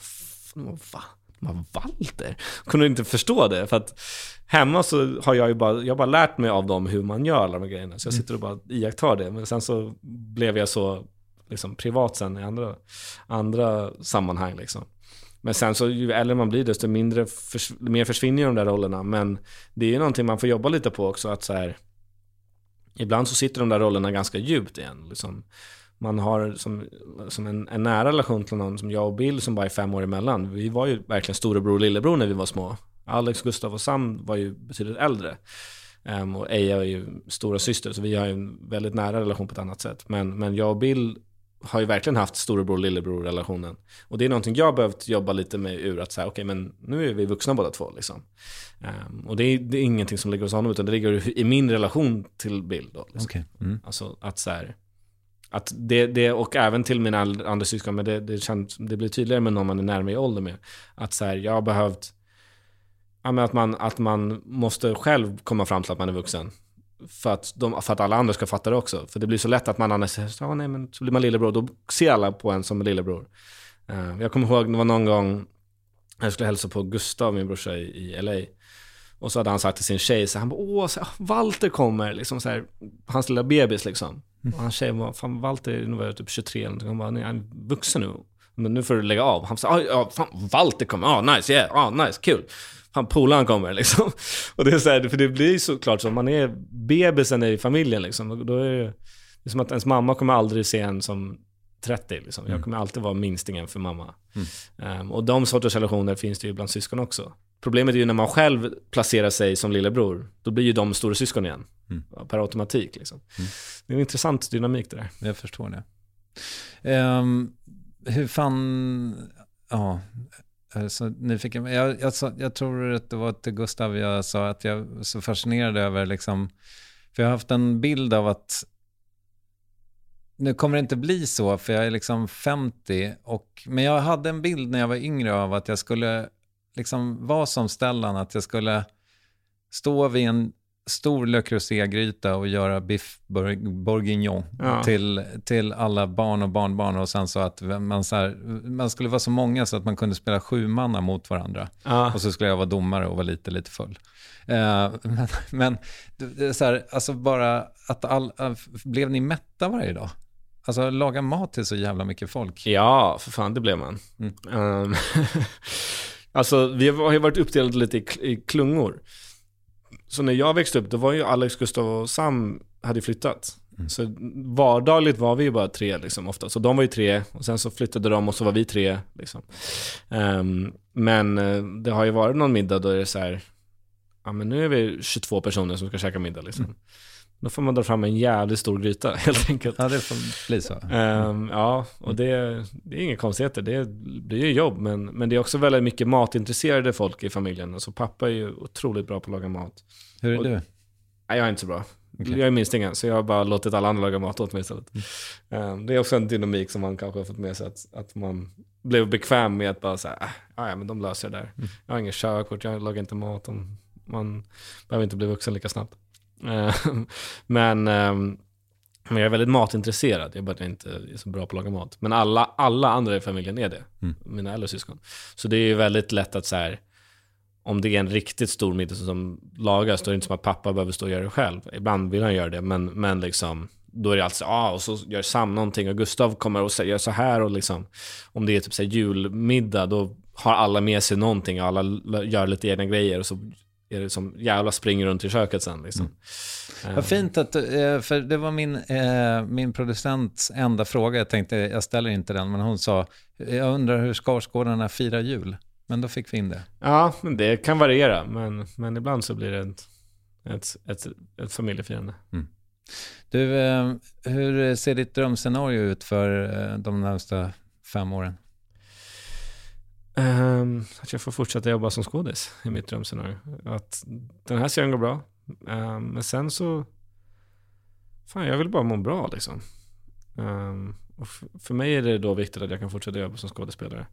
va? Man, Walter? Kunde inte förstå det. För att hemma så har jag ju bara, jag bara lärt mig av dem hur man gör alla de här grejerna. Så jag sitter och bara iakttar det. Men sen så blev jag så liksom, privat sen i andra, andra sammanhang. Liksom. Men sen så ju äldre man blir desto mindre förs mer försvinner de där rollerna. Men det är ju någonting man får jobba lite på också. att så här, Ibland så sitter de där rollerna ganska djupt igen. Liksom. Man har som, som en, en, nära relation till någon som jag och Bill som bara är fem år emellan. Vi var ju verkligen storebror och lillebror när vi var små. Alex, Gustav och Sam var ju betydligt äldre. Um, och Eja är ju stora syster så vi har ju en väldigt nära relation på ett annat sätt. Men, men jag och Bill har ju verkligen haft storebror lillebror relationen. Och det är någonting jag behövt jobba lite med ur att säga, okej okay, men nu är vi vuxna båda två liksom. Um, och det är, det är ingenting som ligger hos honom utan det ligger i min relation till Bill då. Liksom. Okay. Mm. Alltså att så här, att det, det, och även till mina andra syskon, men det, det, känns, det blir tydligare med någon man är närmare i ålder med. Att så här, jag har behövt, ja, att, man, att man måste själv komma fram till att man är vuxen. För att, de, för att alla andra ska fatta det också. För det blir så lätt att man annars säger, ah, nej men så blir man lillebror. Då ser alla på en som lillebror. Uh, jag kommer ihåg, det var någon gång jag skulle hälsa på Gustav, min brorsa i, i LA. Och så hade han sagt till sin tjej, så han bara, åh, så, Walter kommer, liksom så här, hans lilla bebis liksom. Mm. Och hans tjej bara, fan Walter, nu var jag typ 23 eller någonting. Han bara, nej, han är vuxen nu. Men nu får du lägga av. Han sa, ja, fan, Walter kommer, ah, nice, yeah, ah, nice, kul han polaren kommer liksom. Och det är så här, för det blir såklart så, man är bebisen i familjen liksom. Då är det, det är som att ens mamma kommer aldrig se en som 30 liksom. Jag mm. kommer alltid vara minstingen för mamma. Mm. Um, och de sorters relationer finns det ju bland syskon också. Problemet är ju när man själv placerar sig som lillebror, då blir ju de stora syskon igen. Mm. Per automatik liksom. Mm. Det är en intressant dynamik det där. Jag förstår det. Um, hur fan, ja, Eh, så nyfiken. Jag, jag, jag, tror att det var till Gustav jag sa att jag är så fascinerad över, liksom, för jag har haft en bild av att nu kommer det inte bli så, för jag är liksom 50. Och, men jag hade en bild när jag var yngre av att jag skulle liksom vara som Stellan, att jag skulle stå vid en stor Le Creuset-gryta och göra biff bourguignon ja. till, till alla barn och barnbarn. Och sen så att man, så här, man skulle vara så många så att man kunde spela sju manna mot varandra. Ja. Och så skulle jag vara domare och vara lite, lite full. Uh, men, men det är så här, alltså bara att all, blev ni mätta varje dag? Alltså laga mat till så jävla mycket folk. Ja, för fan det blev man. Mm. Um, alltså vi har ju varit uppdelade lite i, i klungor. Så när jag växte upp, då var ju Alex, Gustav och Sam hade flyttat. Mm. Så vardagligt var vi ju bara tre liksom ofta. Så de var ju tre och sen så flyttade de och så var vi tre. Liksom. Um, men eh, det har ju varit någon middag då är det så här, ja men nu är vi 22 personer som ska käka middag liksom. Mm. Då får man dra fram en jävligt stor gryta helt enkelt. Ja, det får bli så. Um, ja, och det, det är inga konstigheter. Det blir ju jobb, men, men det är också väldigt mycket matintresserade folk i familjen. Alltså pappa är ju otroligt bra på att laga mat. Hur är och, du? Nej, jag är inte så bra. Okay. Jag är minstingen, så jag har bara låtit alla andra laga mat åt mig istället. Mm. Um, det är också en dynamik som man kanske har fått med sig, att, att man blev bekväm med att bara säga, äh, ja men de löser det där. Mm. Jag har ingen körkort, jag lagar inte mat. Man behöver inte bli vuxen lika snabbt. Eh, men, ehm, Men jag är väldigt matintresserad, jag bara inte är så bra på att laga mat. Men alla, alla andra i familjen är det, Mm. mina äldre syskon. Så det är ju väldigt lätt att så här, om det är en riktigt stor middag som lagas, då är det inte som att pappa behöver stå och göra det själv. Ibland vill han göra det, men, men liksom, då är det alltid så, ah, och så gör Sam någonting och Gustav kommer och säger så här och liksom, om det är typ så här julmiddag, då har alla med sig någonting och alla gör lite egna grejer och så är det som jävla springer runt i köket sen liksom. Eh, Vad fint att, eh, för det var min, eh, min producents enda fråga. Jag tänkte, jag ställer inte den, men hon sa, jag undrar hur Skarsgårdarna firar jul. Men då fick vi in det. Ja, men det kan variera, men, men ibland så blir det ett, ett, ett, ett familjefirande. Du, eh, hur ser ditt drömscenario ut för de närmsta fem åren? Ehm, att jag får fortsätta jobba som skådis i mitt drömscenario. Att den här serien går bra, Ehm, men sen så... Fan, jag vill bara må bra liksom. Ehm, och för mig är det då viktigt att jag kan fortsätta jobba som skådespelare.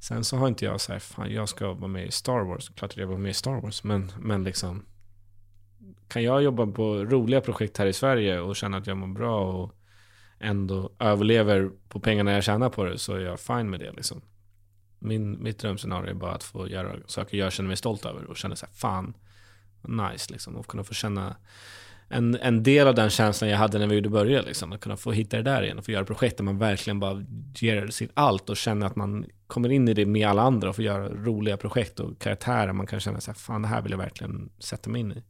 Sen så har inte jag så här, fan jag ska vara med i Star Wars. Klart att jag vill vara med i Star Wars, men, men liksom... Kan jag jobba på roliga projekt här i Sverige och känna att jag mår bra och ändå överlever på pengarna jag tjänar på det så är jag fine med det liksom. Min, mitt drömscenario är bara att få göra saker jag känner mig stolt över och känner så här, fan, nice liksom. Och kunna få känna en, en del av den känslan jag hade när vi gjorde början liksom. Att kunna få hitta det där igen och få göra projekt där man verkligen bara ger sitt allt och känner att man kommer in i det med alla andra och får göra roliga projekt och karaktärer man kan känna så här, fan det här vill jag verkligen sätta mig in i.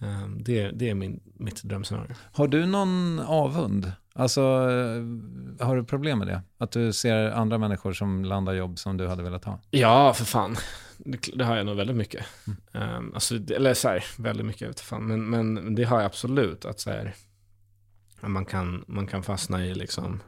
Um, det, det är min, mitt drömscenario. Har du någon avund? Alltså, eh, har du problem med det? Att du ser andra människor som landar jobb som du hade velat ha? Ja, för fan. Det, det har jag nog väldigt mycket. Um, alltså, eller så här, väldigt mycket, vet fan. Men, men det har jag absolut. Att så här, man, kan, man kan fastna i liksom...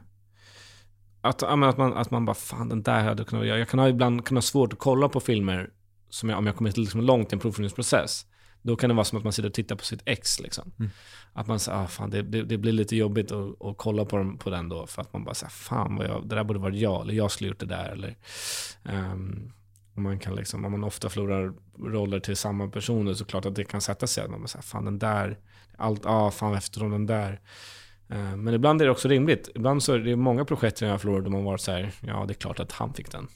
Att, att, man, att man bara, fan den där hade jag kunnat göra. Jag kan ha ibland kan ha svårt att kolla på filmer som jag, om jag kommer liksom långt i en provfilmningsprocess. Då kan det vara som att man sitter och tittar på sitt ex. Liksom. Att man säger, ah, fan det, det, det blir lite jobbigt att, att kolla på, dem, på den då. För att man bara säger, fan vad jag, det där borde varit jag. Eller jag skulle gjort det där. Eller, ehm, och man kan liksom, om man ofta förlorar roller till samma personer så klart att det kan sätta sig. Att man säger, fan den där, allt, ah, fan eftersom den där. Eh, Men ibland är det också rimligt. Ibland så är det många projekt jag har förlorat där man varit så här, ja det är klart att han fick den.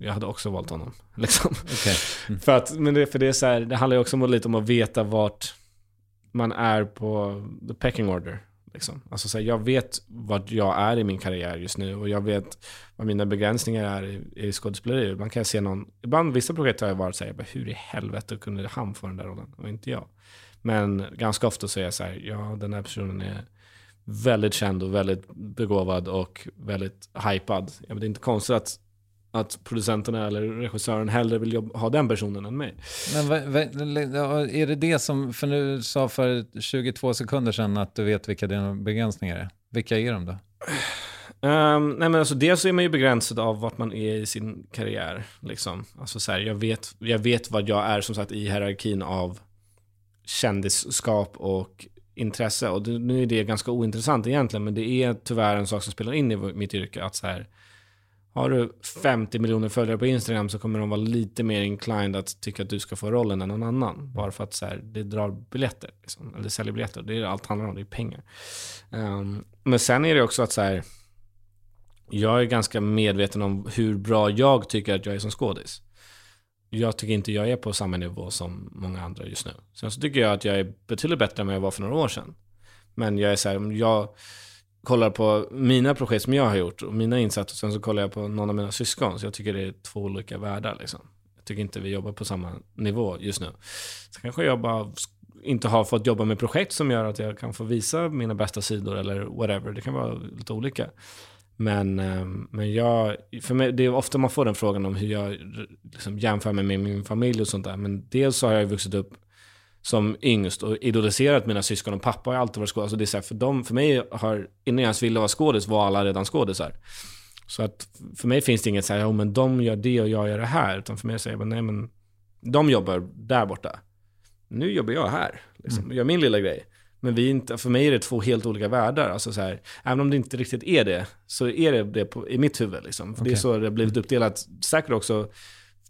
Jag hade också valt honom. Liksom. Okej. För, att, men det, för det, är så här, det handlar ju också om, lite om att veta vart man är på the pecking order. Liksom. Alltså så här, jag vet vart jag är i min karriär just nu och jag vet vad mina begränsningar är i, i skådespeleri. Ibland kan jag se någon, ibland vissa projekt har jag varit så här, jag bara, hur i helvete kunde han få den där rollen och inte jag? Men ganska ofta så är jag så här, ja den här personen är väldigt känd och väldigt begåvad och väldigt hypad. Ja, men det är inte konstigt att, att producenterna eller regissören hellre vill jobba, ha den personen än mig. Men vad, vad, är det det som, för nu sa för 22 sekunder sedan att du vet vilka dina begränsningar är. Vilka är de då? Um, nej men alltså dels är man ju begränsad av vart man är i sin karriär. Liksom. Alltså så här, jag, vet, jag vet vad jag är som sagt i hierarkin av kändisskap och intresse. Och nu är det ganska ointressant egentligen, men det är tyvärr en sak som spelar in i mitt yrke. Att så här, har du 50 miljoner följare på Instagram så kommer de vara lite mer inclined att tycka att du ska få rollen än någon annan. Bara för att så här, det drar biljetter. Liksom. Eller säljer biljetter. Det är allt handlar om, det är pengar. Um, men sen är det också att så här, jag är ganska medveten om hur bra jag tycker att jag är som skådis. Jag tycker inte jag är på samma nivå som många andra just nu. Sen så tycker jag att jag är betydligt bättre än vad jag var för några år sedan. Men jag är så här, jag kollar på mina projekt som jag har gjort och mina insatser, sen så kollar jag på någon av mina syskon. Så jag tycker det är två olika världar liksom. Jag tycker inte vi jobbar på samma nivå just nu. Så kanske jag bara inte har fått jobba med projekt som gör att jag kan få visa mina bästa sidor eller whatever. Det kan vara lite olika. Men, ehm, men jag, för mig, det är ofta man får den frågan om hur jag liksom jämför mig med min familj och sånt där. Men dels så har jag vuxit upp som yngst och idoliserat mina syskon och pappa har alltid varit skådis. Alltså det är så här, för, dem, för mig har, innan jag ens ville vara skådis var alla redan skådisar. Så att för mig finns det inget så här, ja men de gör det och jag gör det här. Utan för mig säger jag, nej men de jobbar där borta. Nu jobbar jag här, liksom. Mm. gör min lilla grej. Men vi inte, för mig är det två helt olika världar. Alltså så här, även om det inte riktigt är det, så är det det på, i mitt huvud. Liksom. För Det är så det har blivit uppdelat. Säkert också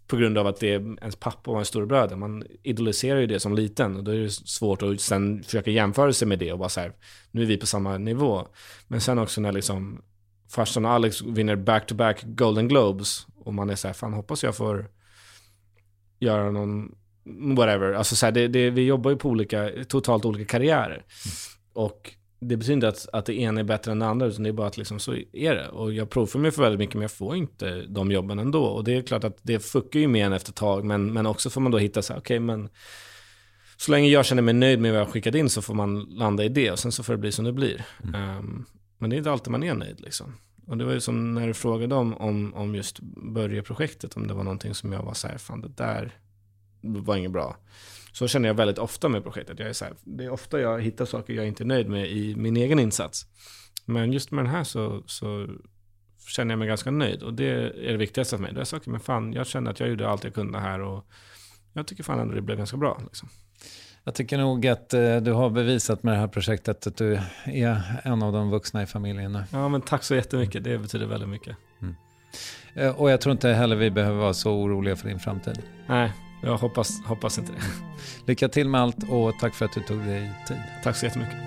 på grund av att det är ens pappa och ens storebröder. Man idoliserar ju det som liten och då är det svårt att sen försöka jämföra sig med det och bara så här, nu är vi på samma nivå. Men sen också när liksom farsan och Alex vinner back-to-back Golden Globes och man är så här, fan hoppas jag får göra någon, whatever. Alltså så här, det, det, vi jobbar ju på olika, totalt olika karriärer. Mm. Och det betyder inte att, att det ena är bättre än det andra, utan det är bara att liksom så är det. Och jag provar mig för väldigt mycket, men jag får inte de jobben ändå. Och det är klart att det fuckar ju med en efter ett tag, men, men också får man då hitta så här, okej, okay, men så länge jag känner mig nöjd med vad jag har skickat in så får man landa i det och sen så får det bli som det blir. Mm. Um, men det är inte alltid man är nöjd liksom. Och det var ju som när du frågade om, om, om just börja-projektet, om det var någonting som jag var så här, fan det där var inget bra. Så känner jag väldigt ofta med projektet. Jag är så här, det är ofta jag hittar saker jag inte är nöjd med i min egen insats. Men just med den här så, så känner jag mig ganska nöjd. Och det är det viktigaste för mig. Det är saker, men fan, jag känner att jag gjorde allt jag kunde här. Och jag tycker fan ändå det blev ganska bra. Liksom. Jag tycker nog att eh, du har bevisat med det här projektet att du är en av de vuxna i familjen nu. Ja, men tack så jättemycket. Det betyder väldigt mycket. Mm. Eh, och jag tror inte heller vi behöver vara så oroliga för din framtid. Nej, jag hoppas, hoppas inte det. Lycka till med allt och tack för att du tog dig tid. Tack så jättemycket.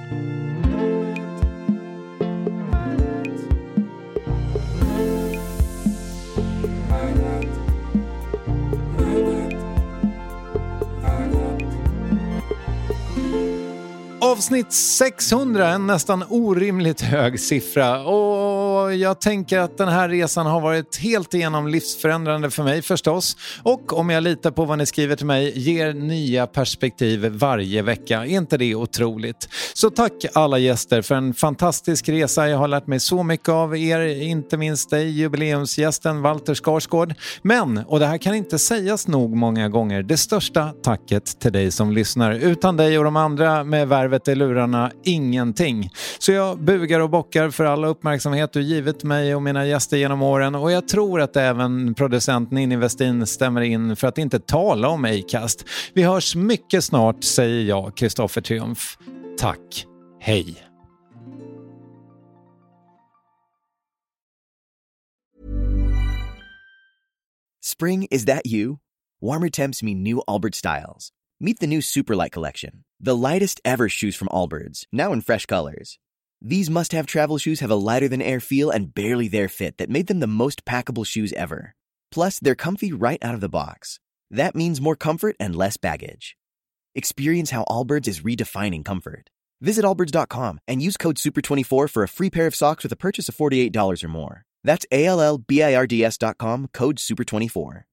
Avsnitt 600, en nästan orimligt hög siffra. Och jag tänker att den här resan har varit helt igenom livsförändrande för mig förstås. Och om jag litar på vad ni skriver till mig, ger nya perspektiv varje vecka. Är inte det otroligt? Så tack alla gäster för en fantastisk resa. Jag har lärt mig så mycket av er, inte minst dig, jubileumsgästen Walter Skarsgård. Men, och det här kan inte sägas nog många gånger, det största tacket till dig som lyssnar. Utan dig och de andra med värvet i lurarna ingenting. Så jag bugar och bockar för all uppmärksamhet du givit mig och mina gäster genom åren och jag tror att även producenten Ninni Westin stämmer in för att inte tala om Acast. Vi hörs mycket snart säger jag, Kristoffer Triumf. Tack. Hej. Spring, is that you? Warmer temps mean new Albert styles. Meet the new Superlight collection, the lightest ever shoes from Allbirds, now in fresh colors. These must have travel shoes have a lighter than air feel and barely there fit that made them the most packable shoes ever. Plus, they're comfy right out of the box. That means more comfort and less baggage. Experience how Allbirds is redefining comfort. Visit allbirds.com and use code SUPER24 for a free pair of socks with a purchase of $48 or more. That's A L L B I R D S.com, code SUPER24.